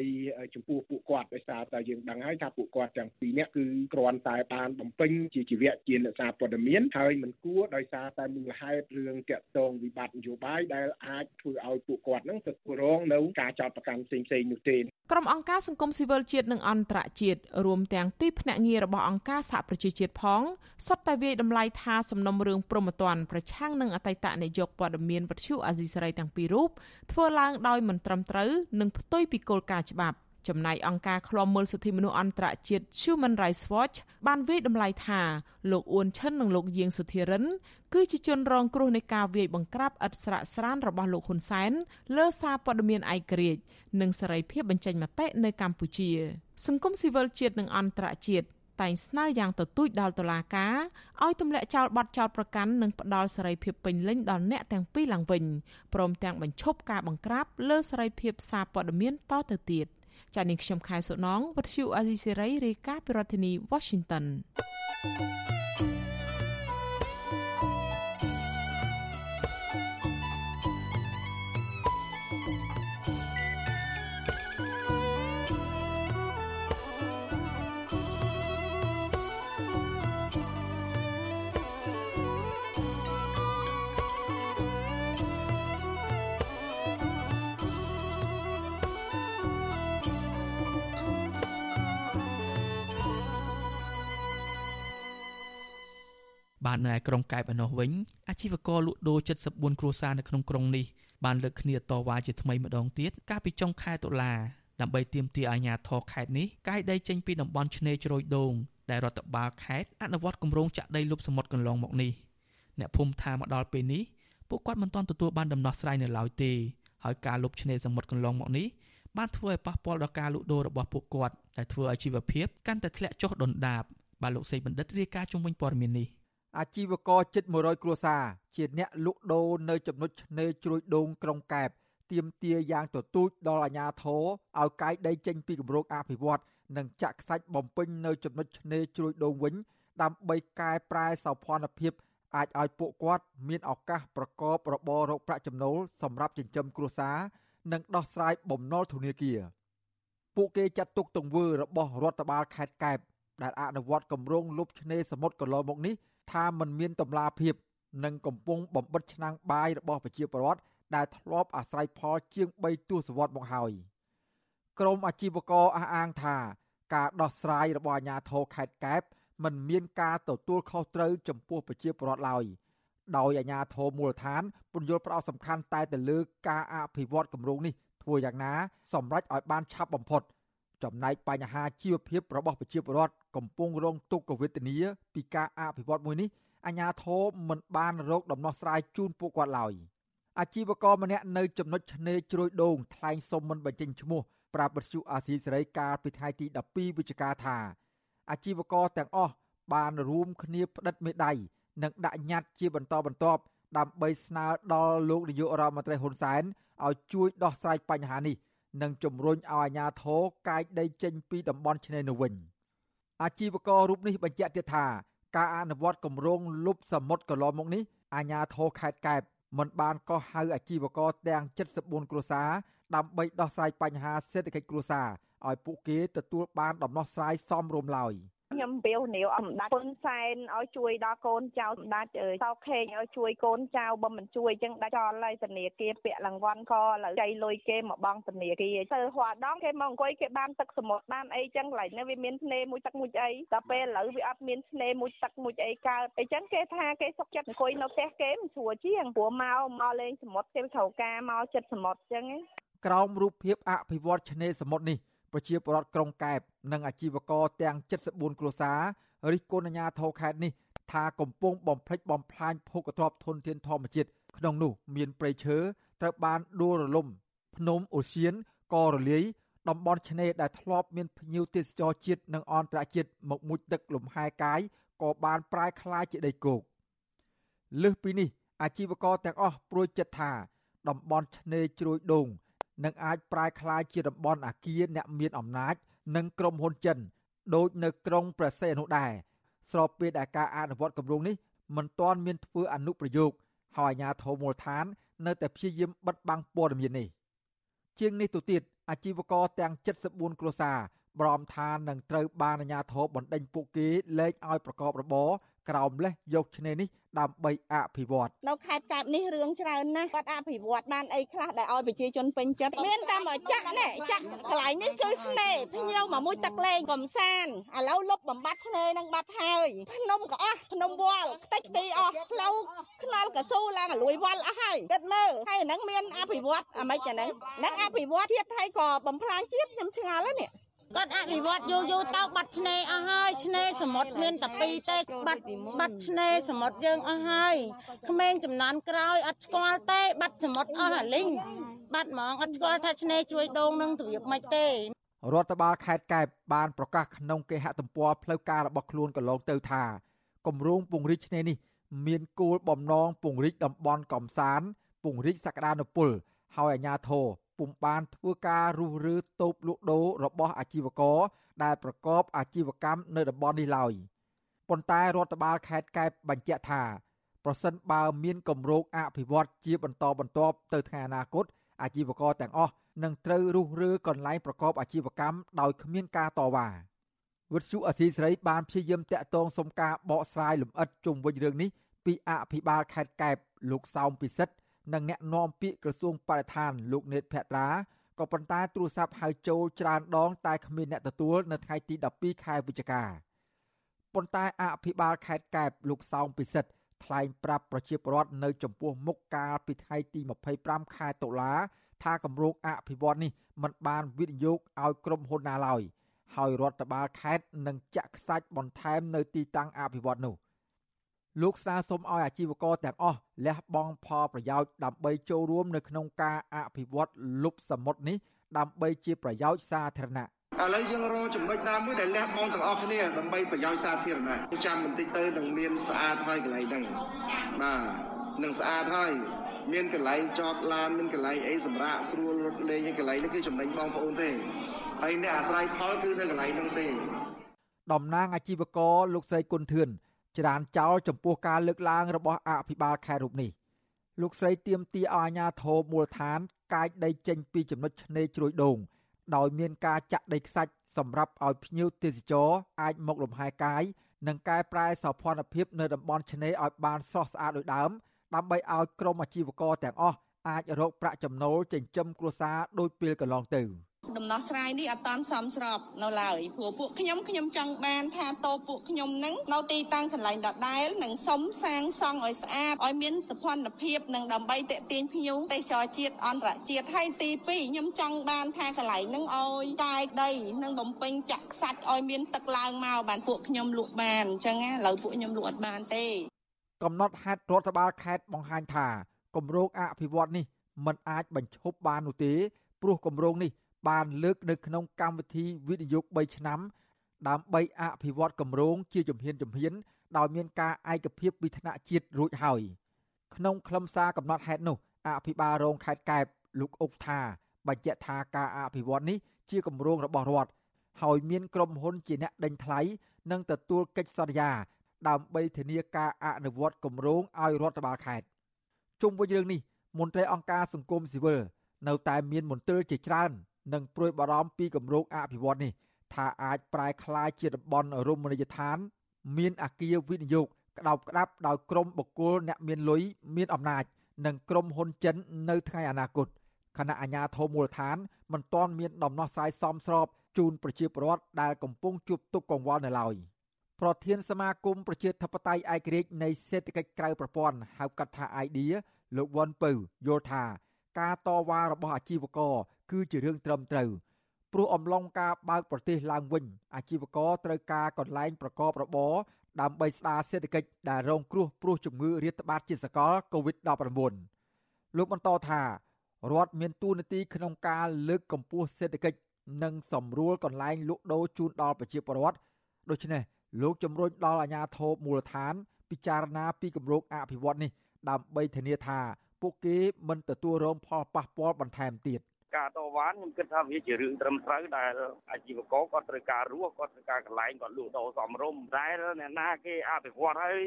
ចំពោះពួកគាត់ដោយសារតែយើងដឹងហើយថាពួកគាត់ទាំងពីរនាក់គឺគ្រាន់តែបានបំពេញជាជីវៈជាអ្នកសារព័ត៌មានហើយមិនគួរដោយសារតែមូលហេតុរឿងតាក់ទងវិបត្តិនយោបាយដែលអាចធ្វើឲ្យពួកគាត់នឹងទទួលរងនៅការចោទប្រកាន់ផ្សេងៗនោះទេក្រុមអង្គការសង្គមស៊ីវិលជាតិនិងអន្តរជាតិរួមទាំងទីភ្នាក់ងាររបស់អង្គការសហប្រជាជាតិផងសុទ្ធតែវាយតម្លៃថាសំណុំរឿងប្រមត្តនប្រឆាំងនឹងអតីតនាយកព័ត៌មានវិទ្យុអាស៊ីសេរីទាំងពីររូបធ្វើឡើងដោយមិនត្រឹមត្រូវនិងផ្ទុយពីគោលការណ៍ច្បាប់ ចំណែកអង្គការឃ្លាំមើលសិទ្ធិមនុស្សអន្តរជាតិ Human Rights Watch បានវាយតម្លៃថាលោកអ៊ួនឈិននិងលោកយាងសុធិរិន គឺជាជនរងគ្រោះនៃការវាយបង្ក្រាបឥតស្រាកស្រានរបស់លោកហ៊ុនសែនលើសារព័ត៌មានឯករាជ្យនិងសេរីភាពបញ្ចេញមតិនៅកម្ពុជា សង្គមស៊ីវិលជាតិនិងអន្តរជាតិតែងស្នើយ៉ាងទទូចដល់តុលាការឲ្យទម្លាក់ចោលបទចោទប្រកាន់និងផ្ដល់សេរីភាពពេញលេញដល់អ្នកទាំងពីរឡើងវិញព្រមទាំងបញ្ឈប់ការបង្ក្រាបលើសេរីភាពសារព័ត៌មានតទៅទៀត។ ចា៎នាងខ្ញុំខែសុណងវັດឈូអាស៊ីសេរីរាយការណ៍ពីរដ្ឋធានី Washington thank you បាននៅឯក្រុងកែបឯណោះវិញអាជីវករលក់ដូរ74គ្រួសារនៅក្នុងក្រុងនេះបានលើកគ្នាតវ៉ាជាថ្មីម្ដងទៀតកាលពីចុងខែតុលាដើម្បីទាមទារអាជ្ញាធរខេត្តនេះកាយដីចេញពីតំបន់ឆ្នេរជ្រោយដូងដែលរដ្ឋបាលខេត្តអនុវត្តគម្រោងចាក់ដីលុបសមុទ្រកន្លងមកនេះអ្នកភូមិថាមកដល់ពេលនេះពួកគាត់មិនទាន់ទទួលបានដំណោះស្រាយនៅឡើយទេហើយការលុបឆ្នេរសមុទ្រកន្លងមកនេះបានធ្វើឲ្យប៉ះពាល់ដល់ការលក់ដូររបស់ពួកគាត់ដែលធ្វើឲ្យជីវភាពកាន់តែធ្លាក់ចុះដុនដាបបាទលោកសេកបណ្ឌិតរាយការណ៍ជុំវិញព័ត៌មាននេះ អាជីវករជិត100គ្រួសារជាអ្នកលក់ដូរនៅចំណុចឆ្នេរជ្រោយដូងក្រុងកែបទៀមទាយ៉ាងទទូចដល់អាជ្ញាធរឲ្យកាយដីចេញពីគម្រោងអភិវឌ្ឍនិងចាក់ខ្សាច់បំពេញនៅចំណុចឆ្នេរជ្រោយដូងវិញ ដើម្បីកែប្រែសោភ័ណភាពអាចឲ្យពួកគាត់មានឱកាសប្រកបរបររកប្រាក់ចំណូលសម្រាប់ចិញ្ចឹមគ្រួសារនិងដោះស្រាយបំណុលធនាគារពួកគេចាត់ទុកទង្វើរបស់រដ្ឋបាលខេត្តកែបដែលអនុវត្តគម្រោងលុបឆ្នេរសមុទ្រកន្លងមកនេះ ថាมันមានតម្លាភាពនិងកំពុងបំបិតឆ្នាំងបាយរបស់ប្រជាពលរដ្ឋដែលធ្លាប់អាស្រ័យផលជាង3ទសវត្សរ៍មកហើយក្រមអាជីវករអះអាងថាការដោះស្រាយរបស់អាជ្ញាធរខេត្តកែបមិនមានការទទួលខុសត្រូវចំពោះប្រជាពលរដ្ឋឡើយដោយអាជ្ញាធរមូលដ្ឋានពន្យល់ផ្ដោតសំខាន់តែទៅលើការអភិវឌ្ឍគម្រោងនេះធ្វើយ៉ាងណាសម្រេចឲ្យបានឆាប់បំផុត ចំណែកបញ្ហាជីវភាពរបស់ប្រជាពលរដ្ឋកំពុងរងទុក្ខវេទនាពីការអភិវឌ្ឍមួយនេះអាជ្ញាធរមិនបានរកដំណោះស្រាយជូនពួកគាត់ឡើយអាជីវករម្នាក់នៅចំណុចឆ្នេរជ្រោយដូងថ្លែងសុំមិនបញ្ចេញឈ្មោះប្រាប់បទសុអាស៊ីសេរីកាលពីថ្ងៃទី12វិច្ឆិកាថាអាជីវករទាំងអស់បានរួមគ្នាផ្តិតមេដៃនិងដាក់ញត្តិជាបន្តបន្ទាប់ដើម្បីស្នើដល់លោកនាយករដ្ឋមន្ត្រីហ៊ុនសែនឲ្យជួយដោះស្រាយបញ្ហានេះ និងជំរុញឲ្យអាជ្ញាធរកាយដីចេញពីតំបន់ឆ្នេរនោះវិញអាជីវកររូបនេះបញ្ជាក់ទៀតថាការអនុវត្តគម្រោងលុបសមុទ្រកន្លងមកនេះអាជ្ញាធរខេត្តកែបមិនបានកោះហៅអាជីវករទាំង74គ្រួសារដើម្បីដោះស្រាយបញ្ហាសេដ្ឋកិច្ចគ្រួសារឲ្យពួកគេទទួលបានដំណោះស្រាយសមរម្យឡើយ។ ខ្ញុំពៀវនាវអំដាច់ហ៊ុនសែនឲ្យជួយដល់កូនចៅសម្ដេចសោខេងឲ្យជួយកូនចៅបើមិនជួយអញ្ចឹងដាច់ចោលហើយធនាគារពាក់រង្វាន់ក៏លើចៃលុយគេមកបងធនាគារទៅហួរដងគេមកអង្គុយគេបានទឹកសមុទ្របានអីចឹងកន្លែងនេះវាមានឆ្នេរមួយទឹកមួយអីដល់ពេលឥឡូវវាអត់មានឆ្នេរមួយទឹកមួយអីកើតអីចឹងគេថាគេសុកចិត្តអង្គុយនៅផ្ទះគេមិនស្រួលជាងព្រោះមកមកលេងសមុទ្រគេត្រូវការមកចិត្តសមុទ្រចឹងក្រោមរូបភាពអភិវឌ្ឍឆ្នេរសមុទ្រនេះ ប្រជាពលរដ្ឋក្រុងកែបនិងអាជីវករទាំង74គ្រួសាររិះគន់អាជ្ញាធរខេត្តនេះថាកំពុងបំផ្លិចបំផ្លាញភោគទ្រព្យធនធានធម្មជាតិក្នុងនោះមានព្រៃឈើត្រូវបានដួលរលំភ្នំអូសៀនក៏រលាយតំបន់ឆ្នេរដែលធ្លាប់មានភ្ញៀវទេសចរជាតិនិងអន្តរជាតិមកមុជទឹកលំហែកាយក៏បានប្រែក្លាយជាដីគោកលើសពីនេះអាជីវករទាំងអស់ព្រួយចិត្តថាតំបន់ឆ្នេរជ្រោយដូង នឹងអាចប្រែក្លាយជាតំបន់អាគារអ្នកមានអំណាច និងក្រុមហ៊ុនចិនដូចនៅក្រុងព្រះសីហនុដែរស្របពេលដែលការអនុវត្តគម្រោងនេះមិនទាន់មានធ្វើអនុប្រយោគហើយអាជ្ញាធរមូលដ្ឋាន នៅតែព្យាយាមបិទបាំងព័ត៌មាននេះជាងនេះទៅទៀតអាជីវករទាំង74គ្រួសារ ព្រមថានឹងត្រូវបានអាជ្ញាធរបណ្ដេញពួកគេលែងឲ្យប្រកបរបរក្រោមលេសយកឆ្នេរនេះដើម្បីអភិវឌ្ឍនៅខេត្តកែបនេះរឿងច្រើនណាស់គាត់អភិវឌ្ឍបានអីខ្លះដែលឲ្យប្រជាជនពេញចិត្តមានតែមកចាក់នេះចាក់កន្លែងនេះគឺស្នេហ៍ភ្ញៀវមកមួយទឹកលេងកំសាន្តឥឡូវលុបបំបត្តិឆ្នេរនឹងបាត់ហើយភ្នំក៏អស់ភ្នំវល់ខ្ទេចខ្ទីអស់ផ្លូវខ្នល់កស៊ូឡើងលួយវល់អស់ហើយគិតមើលហើយហ្នឹងមានអភិវឌ្ឍអាម៉េចអាហ្នឹងហ្នឹងអភិវឌ្ឍជាតិហើយក៏បំផ្លាញជាតិខ្ញុំឆ្ងល់ហើយនេះ គាត់អភិវឌ្ឍយូរយូរទៅបាត់ឆ្នេរអស់ហើយឆ្នេរសមុទ្រមានតែពីរទេបាត់បាត់ឆ្នេរសមុទ្រយើងអស់ហើយក្មេងចំនួនក្រោយអត់ស្គាល់ទេ បាត់សមុទ្រអស់អាលីងបាត់ហ្មងអត់ស្គាល់ថាឆ្នេរជ្រួយដូងនឹងទ្រាបមិនទេរដ្ឋបាលខេត្តកែបបានប្រកាសក្នុងគេហទំព័រផ្លូវការរបស់ខ្លួនកន្លងទៅថាគម្រោងពង្រីកឆ្នេរនេះ មានគោលបំណងពង្រីកតំបន់កំសាន្តពង្រីកសក្តានុពល ហើយអាជ្ញាធរ ពុំបានធ្វើការរុះរើតូបលក់ដូររបស់អាជីវករដែលប្រកបអាជីវកម្មនៅតំបន់នេះឡើយប៉ុន្តែរដ្ឋបាលខេត្តកែបបញ្ជាក់ថាប្រសិនបើមានគម្រោងអភិវឌ្ឍជាបន្តបន្ទាប់ទៅថ្ងៃអនាគតអាជីវករទាំងអស់នឹងត្រូវរុះរើកន្លែងប្រកបអាជីវកម្មដោយគ្មានការតវ៉ាវិទ្យុអសីស្រីបានព្យាយាមតាក់ទងសុំការបកស្រាយលម្អិតជុំវិញរឿងនេះពីអភិបាលខេត្តកែបលោកសោមពិសិដ្ឋ និងអ្នកនាំពាក្យក្រសួងបរិស្ថានលោកនេតភត្រាក៏ប៉ុន្តែទូរស័ព្ទហៅចូលច្រើនដង តែគ្មានអ្នកទទួលនៅថ្ងៃទី12ខែវិច្ឆិកាប៉ុន្តែអភិបាលខេត្តកែបលោកសោមពិសិដ្ឋថ្លែងប្រាប់ប្រជាពលរដ្ឋនៅចំពោះមុខកាលពីថ្ងៃទី25ខែតុលាថាគម្រោងអភិវឌ្ឍនេះមិនបានវិនិយោគឲ្យក្រុមហ៊ុនណាឡើយហើយរដ្ឋបាលខេត្តនឹងចាក់ខ្សាច់បន្ថែមនៅទីតាំងអភិវឌ្ឍនោះ លោកស្នើសុំឲ្យអាជីវករទាំងអស់លះបង់ផលប្រយោជន៍ដើម្បីចូលរួមនៅក្នុងការអភិវឌ្ឍលុបសមុទ្រនេះដើម្បីជាប្រយោជន៍សាធារណៈឥឡូវយើងរកចំណុចណាមួយដែលលះបង់ទាំងអស់គ្នាដើម្បីប្រយោជន៍សាធារណៈចាំបន្តិចទៅនឹងមានស្អាតហើយកន្លែងហ្នឹងបាទនឹងស្អាតហើយមានកន្លែងចតឡានមានកន្លែងអីសម្រាប់ស្រួលរត់លេងហើយកន្លែងនេះគឺចំណេញបងប្អូនទេហើយអ្នកអាស្រ័យផលគឺនៅកន្លែងហ្នឹងទេតំណាងអាជីវករលោកស្រីគុណធឿន ច្រានចោលចំពោះការលើកឡើងរបស់អភិបាលខេត្តរូបនេះលោកស្រីទៀមទាឲ្យអាជ្ញាធរមូលដ្ឋាន កាយដីចេញពីចំណុចឆ្នេរជ្រោយដូងដោយមានការចាក់ដីខ្សាច់សម្រាប់ឲ្យភ្ញៀវទេសចរអាចមកលំហែកាយនិងកែប្រែសោភ័ណភាពនៅតំបន់ឆ្នេរឲ្យបានស្រស់ស្អាតដូចដើមដើម្បីឲ្យក្រុមអាជីវករទាំងអស់អាចរកប្រាក់ចំណូលចិញ្ចឹមគ្រួសារដូចពេលកន្លងទៅ។ ដំណោះស្រាយនេះអត់តាន់សមស្របនៅឡើយព្រោះពួកខ្ញុំខ្ញុំចង់បានថាតោពួកខ្ញុំនឹងនៅទីតាំងកន្លែងដដែលនិងសុំសាងសង់ឲ្យស្អាតឲ្យមានសភនភាពនិងដើម្បីតេទៀងភ្ញៀវទេសចរជាតិអន្តរជាតិហើយទី2ខ្ញុំចង់បានថាកន្លែងនឹងឲ្យកាយដីនិងបំពេញចាក់ខ្សាច់ឲ្យមានទឹកឡើងមកបានពួកខ្ញុំលក់បានអញ្ចឹងណាឥឡូវពួកខ្ញុំលក់អត់បានទេ កំណត់ហេតុរដ្ឋបាលខេត្តបង្ហាញថាគម្រោងអភិវឌ្ឍនេះมันអាចបញ្ឈប់បាននោះទេព្រោះគម្រោងនេះ បានលើកនៅក្នុងកម្មវិធីវិនិយោគ3ឆ្នាំ ដើម្បីអភិវឌ្ឍគម្រោងជាជំហានជំហានដោយមានការឯកភាពពីថ្នាក់ជាតិរួចហើយក្នុងខ្លឹមសារកំណត់ហេតុនោះអភិបាលរងខេត្តកែបលោកអុកថាបញ្ជាក់ថាការអភិវឌ្ឍនេះជាគម្រោងរបស់រដ្ឋហើយមានក្រុមហ៊ុនជាអ្នកដេញថ្លៃនិងទទួលកិច្ចសន្យា ដើម្បីធានាការអនុវត្តគម្រោងឲ្យរដ្ឋបាលខេត្តជុំវិញរឿងនេះមន្ត្រីអង្គការសង្គមស៊ីវិលនៅតែមានមន្ទិលជាច្រើន និងព្រួយបារម្ភពីគម្រោងអភិវឌ្ឍនេះថាអាចប្រែក្លាយជាតំបន់រមណីយដ្ឋាន មានអាគារវិនិយោគក្តោបក្តាប់ដោយក្រុមបុគ្គលអ្នកមានលុយមានអំណាច និងក្រុមហ៊ុនចិននៅថ្ងៃអនាគតគណៈអាជ្ញាធរមូលដ្ឋានមិនទាន់មានដំណោះស្រាយសមស្របជូនប្រជាពលរដ្ឋដែលកំពុងជួបទុក្ខកង្វល់នៅឡើយប្រធានសមាគមប្រជាធិបតេយ្យឯករាជ្យនៃសេដ្ឋកិច្ចក្រៅប្រព័ន្ធហៅកាត់ថា IDEA លោកវ៉ាន់ពៅយល់ថាការតវ៉ារបស់អាជីវករ គឺជារឿងត្រឹមត្រូវព្រោះអំឡុងការបើកប្រទេសឡើងវិញអាជីវករត្រូវការកន្លែងប្រកបរបរដើម្បីស្ដារសេដ្ឋកិច្ចដែលរងគ្រោះព្រោះជំងឺរាតត្បាតជាសកល COVID-19 លោកបន្តថារដ្ឋមានទួនាទីក្នុងការលើកកម្ពស់សេដ្ឋកិច្ចនិងសម្រួលកន្លែងលក់ដូរជូនដល់ប្រជាពលរដ្ឋដូច្នេះលោកជំរុញដល់អាជ្ញាធរមូលដ្ឋាន ពិចារណាពីគម្រោងអភិវឌ្ឍនេះដើម្បីធានាថា ពួកគេមិនទទួលរងផលប៉ះពាល់បន្ថែមទៀត ការតវ៉ាខ្ញុំគិតថាវាជារឿងត្រឹមត្រូវដែលអាជីវករគាត់ត្រូវការរស់គាត់ត្រូវការកន្លែងគាត់លក់ដូរសមរម្យតែអ្នកណាគេអភិវឌ្ឍហើយ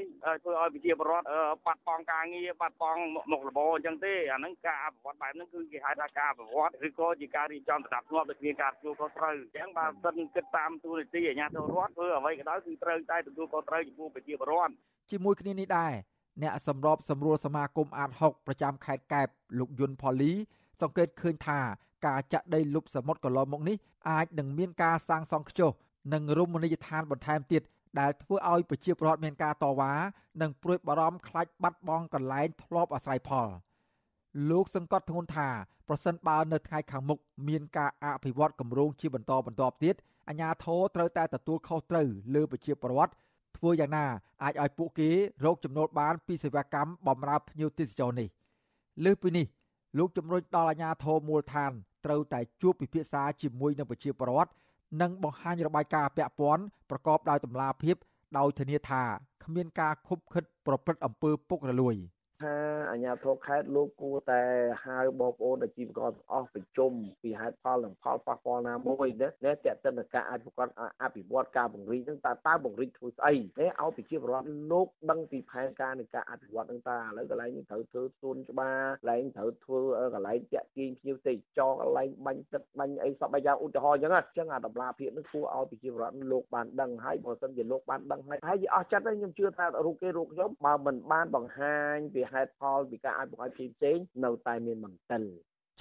ធ្វើឲ្យប្រជាពលរដ្ឋបាត់បង់ការងារបាត់បង់មុខរបរអញ្ចឹងទេអាហ្នឹងការអភិវឌ្ឍបែបហ្នឹងគឺគេហៅថាការអភិវឌ្ឍឬក៏ជាការរៀបចំស្ដាប់ធ្នាប់ដូចគ្នាការទទួលខុសត្រូវអញ្ចឹងបើសិនគិតតាមទូនីតិអាជ្ញាធររដ្ឋធ្វើអ្វីក៏ដោយគឺត្រូវតែទទួលខុសត្រូវចំពោះប្រជាពលរដ្ឋជាមួយគ្នានេះដែរអ្នកសម្របសម្រួលសមាគមអាត6ប្រចាំខេត្តកែបលោកយុនផូលី សង្កេតឃើញថាការចាក់ដីលុបសមុទ្រកន្លងមកនេះអាចនឹងមានការសាងសង់ខ្ជុះនិងរមណីយដ្ឋានបន្ថែមទៀតដែលធ្វើឲ្យប្រជាពលរដ្ឋមានការតវ៉ានិងព្រួយបារម្ភខ្លាចបាត់បង់កន្លែងធ្លាប់អាស្រ័យផលលោកសង្កត់ធ្ងន់ថាប្រសិនបើនៅថ្ងៃខាងមុខមានការអភិវឌ្ឍគម្រោងជាបន្តបន្ទាប់ទៀតអាជ្ញាធរត្រូវតែទទួលខុសត្រូវលើប្រជាពលរដ្ឋធ្វើយ៉ាងណាអាចឲ្យពួកគេរកចំណូលបានពីសេវាកម្មបម្រើភ្ញៀវទេសចរនេះលើសពីនេះ លោកជំរុញដល់អាជ្ញាធរមូលដ្ឋានត្រូវតែជួបពិភាក្សាជាមួយនឹងប្រជាពលរដ្ឋនិងបង្ហាញរបាយការណ៍ពាក់ព័ន្ធប្រកបដោយតម្លាភាពដោយធានាថាគ្មានការខុបខិតប្រព្រឹត្តអំពើពុករលួយ។ ថាអាជ្ញាធរខេត្តលោកគួរតែហៅបងប្អូនអាជីវករទាំងអស់ប្រជុំពីហេតុផលនិងផលប៉ះពាល់ណាមួយណាតេតិនការអភិវឌ្ឍអភិវឌ្ឍការបង្រីនឹងតើតើបង្រីធ្វើស្អីនេះឲ្យប្រជាពលរដ្ឋលោកដឹងពីផែនការនៃការអភិវឌ្ឍនឹងតើឥឡូវកន្លែងនេះត្រូវធ្វើសួនច្បារកន្លែងត្រូវធ្វើកន្លែងតាក់ទាញភ្ញៀវទេសចរកន្លែងបាញ់ទឹកបាញ់អីសពបែបយ៉ាងឧទាហរណ៍អញ្ចឹងអញ្ចឹងអាតម្លាភាពនឹងគួរឲ្យប្រជាពលរដ្ឋលោកបានដឹងហើយបើមិនជាលោកបានដឹងហើយហើយវាអស់ចិត្តហើយខ្ញុំជឿថារូបគេរូបខ្ញុំបើមិនបានបង្ហាញពីហេតុផលពីការអភិវឌ្ឍផ្សេងៗនៅតែមានបន្តិល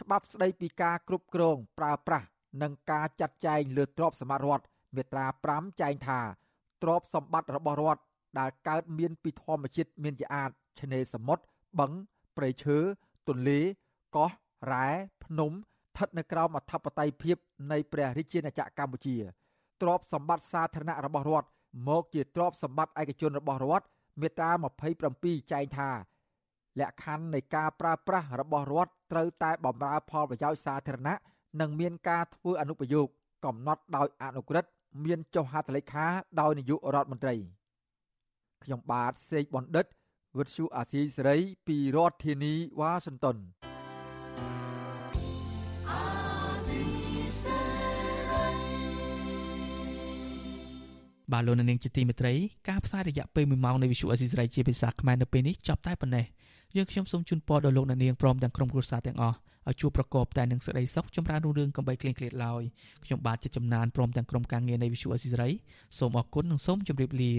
ច្បាប់ស្ដីពីការគ្រប់គ្រងប្រើប្រាស់និងការចាត់ចែងលើទ្រព្យសម្បត្តិរដ្ឋមាត្រា5ចែងថាទ្រព្យសម្បត្តិរបស់រដ្ឋដែលកើតមានពីធម្មជាតិមានជាអាចឆ្នេរសមុទ្របឹងព្រៃឈើទន្លេកោះរ៉ែភ្នំស្ថិតនៅក្រោមអធិបតេយ្យភាពនៃព្រះរាជាណាចក្រកម្ពុជាទ្រព្យសម្បត្តិសាធារណៈរបស់រដ្ឋមកជាទ្រព្យសម្បត្តិឯកជនរបស់រដ្ឋមាត្រា27ចែងថា លក្ខខណ្ឌនៃការប្រើប្រាស់របស់រដ្ឋត្រូវតែបម្រើផលប្រយោជន៍សាធារណៈនិងមានការធ្វើអនុប្រយោគកំណត់ដោយអនុក្រឹត្យមានចុះហត្ថលេខាដោយនាយករដ្ឋមន្ត្រីខ្ញុំបាទសេកបណ្ឌិតវិទ្យុអាស៊ីសេរីពីរដ្ឋធានីវ៉ាស៊ីនតោនបាទលោកនាងជាទីមេត្រីការផ្សាយរយៈពេល1ម៉ោងនៃវិទ្យុអេស៊ីសរ៉ៃជាភាសាខ្មែរនៅពេលនេះចប់តែប៉ុណ្ណេះ យើងខ្ញុំសូមជូនពរដល់លោកអ្នកនាងព្រមទាំងក្រុមគ្រួសារទាំងអស់ឲ្យជួបប្រកបតែនឹងសេចក្តីសុខចម្រើនរុងរឿងកំបីគ្លៀងគ្លាតឡើយខ្ញុំបាទចិត្តចំណានព្រមទាំងក្រុមការងារនៃវិទ្យុអេស៊ីសរ៉ៃសូមអរគុណនិងសូមជម្រាបលា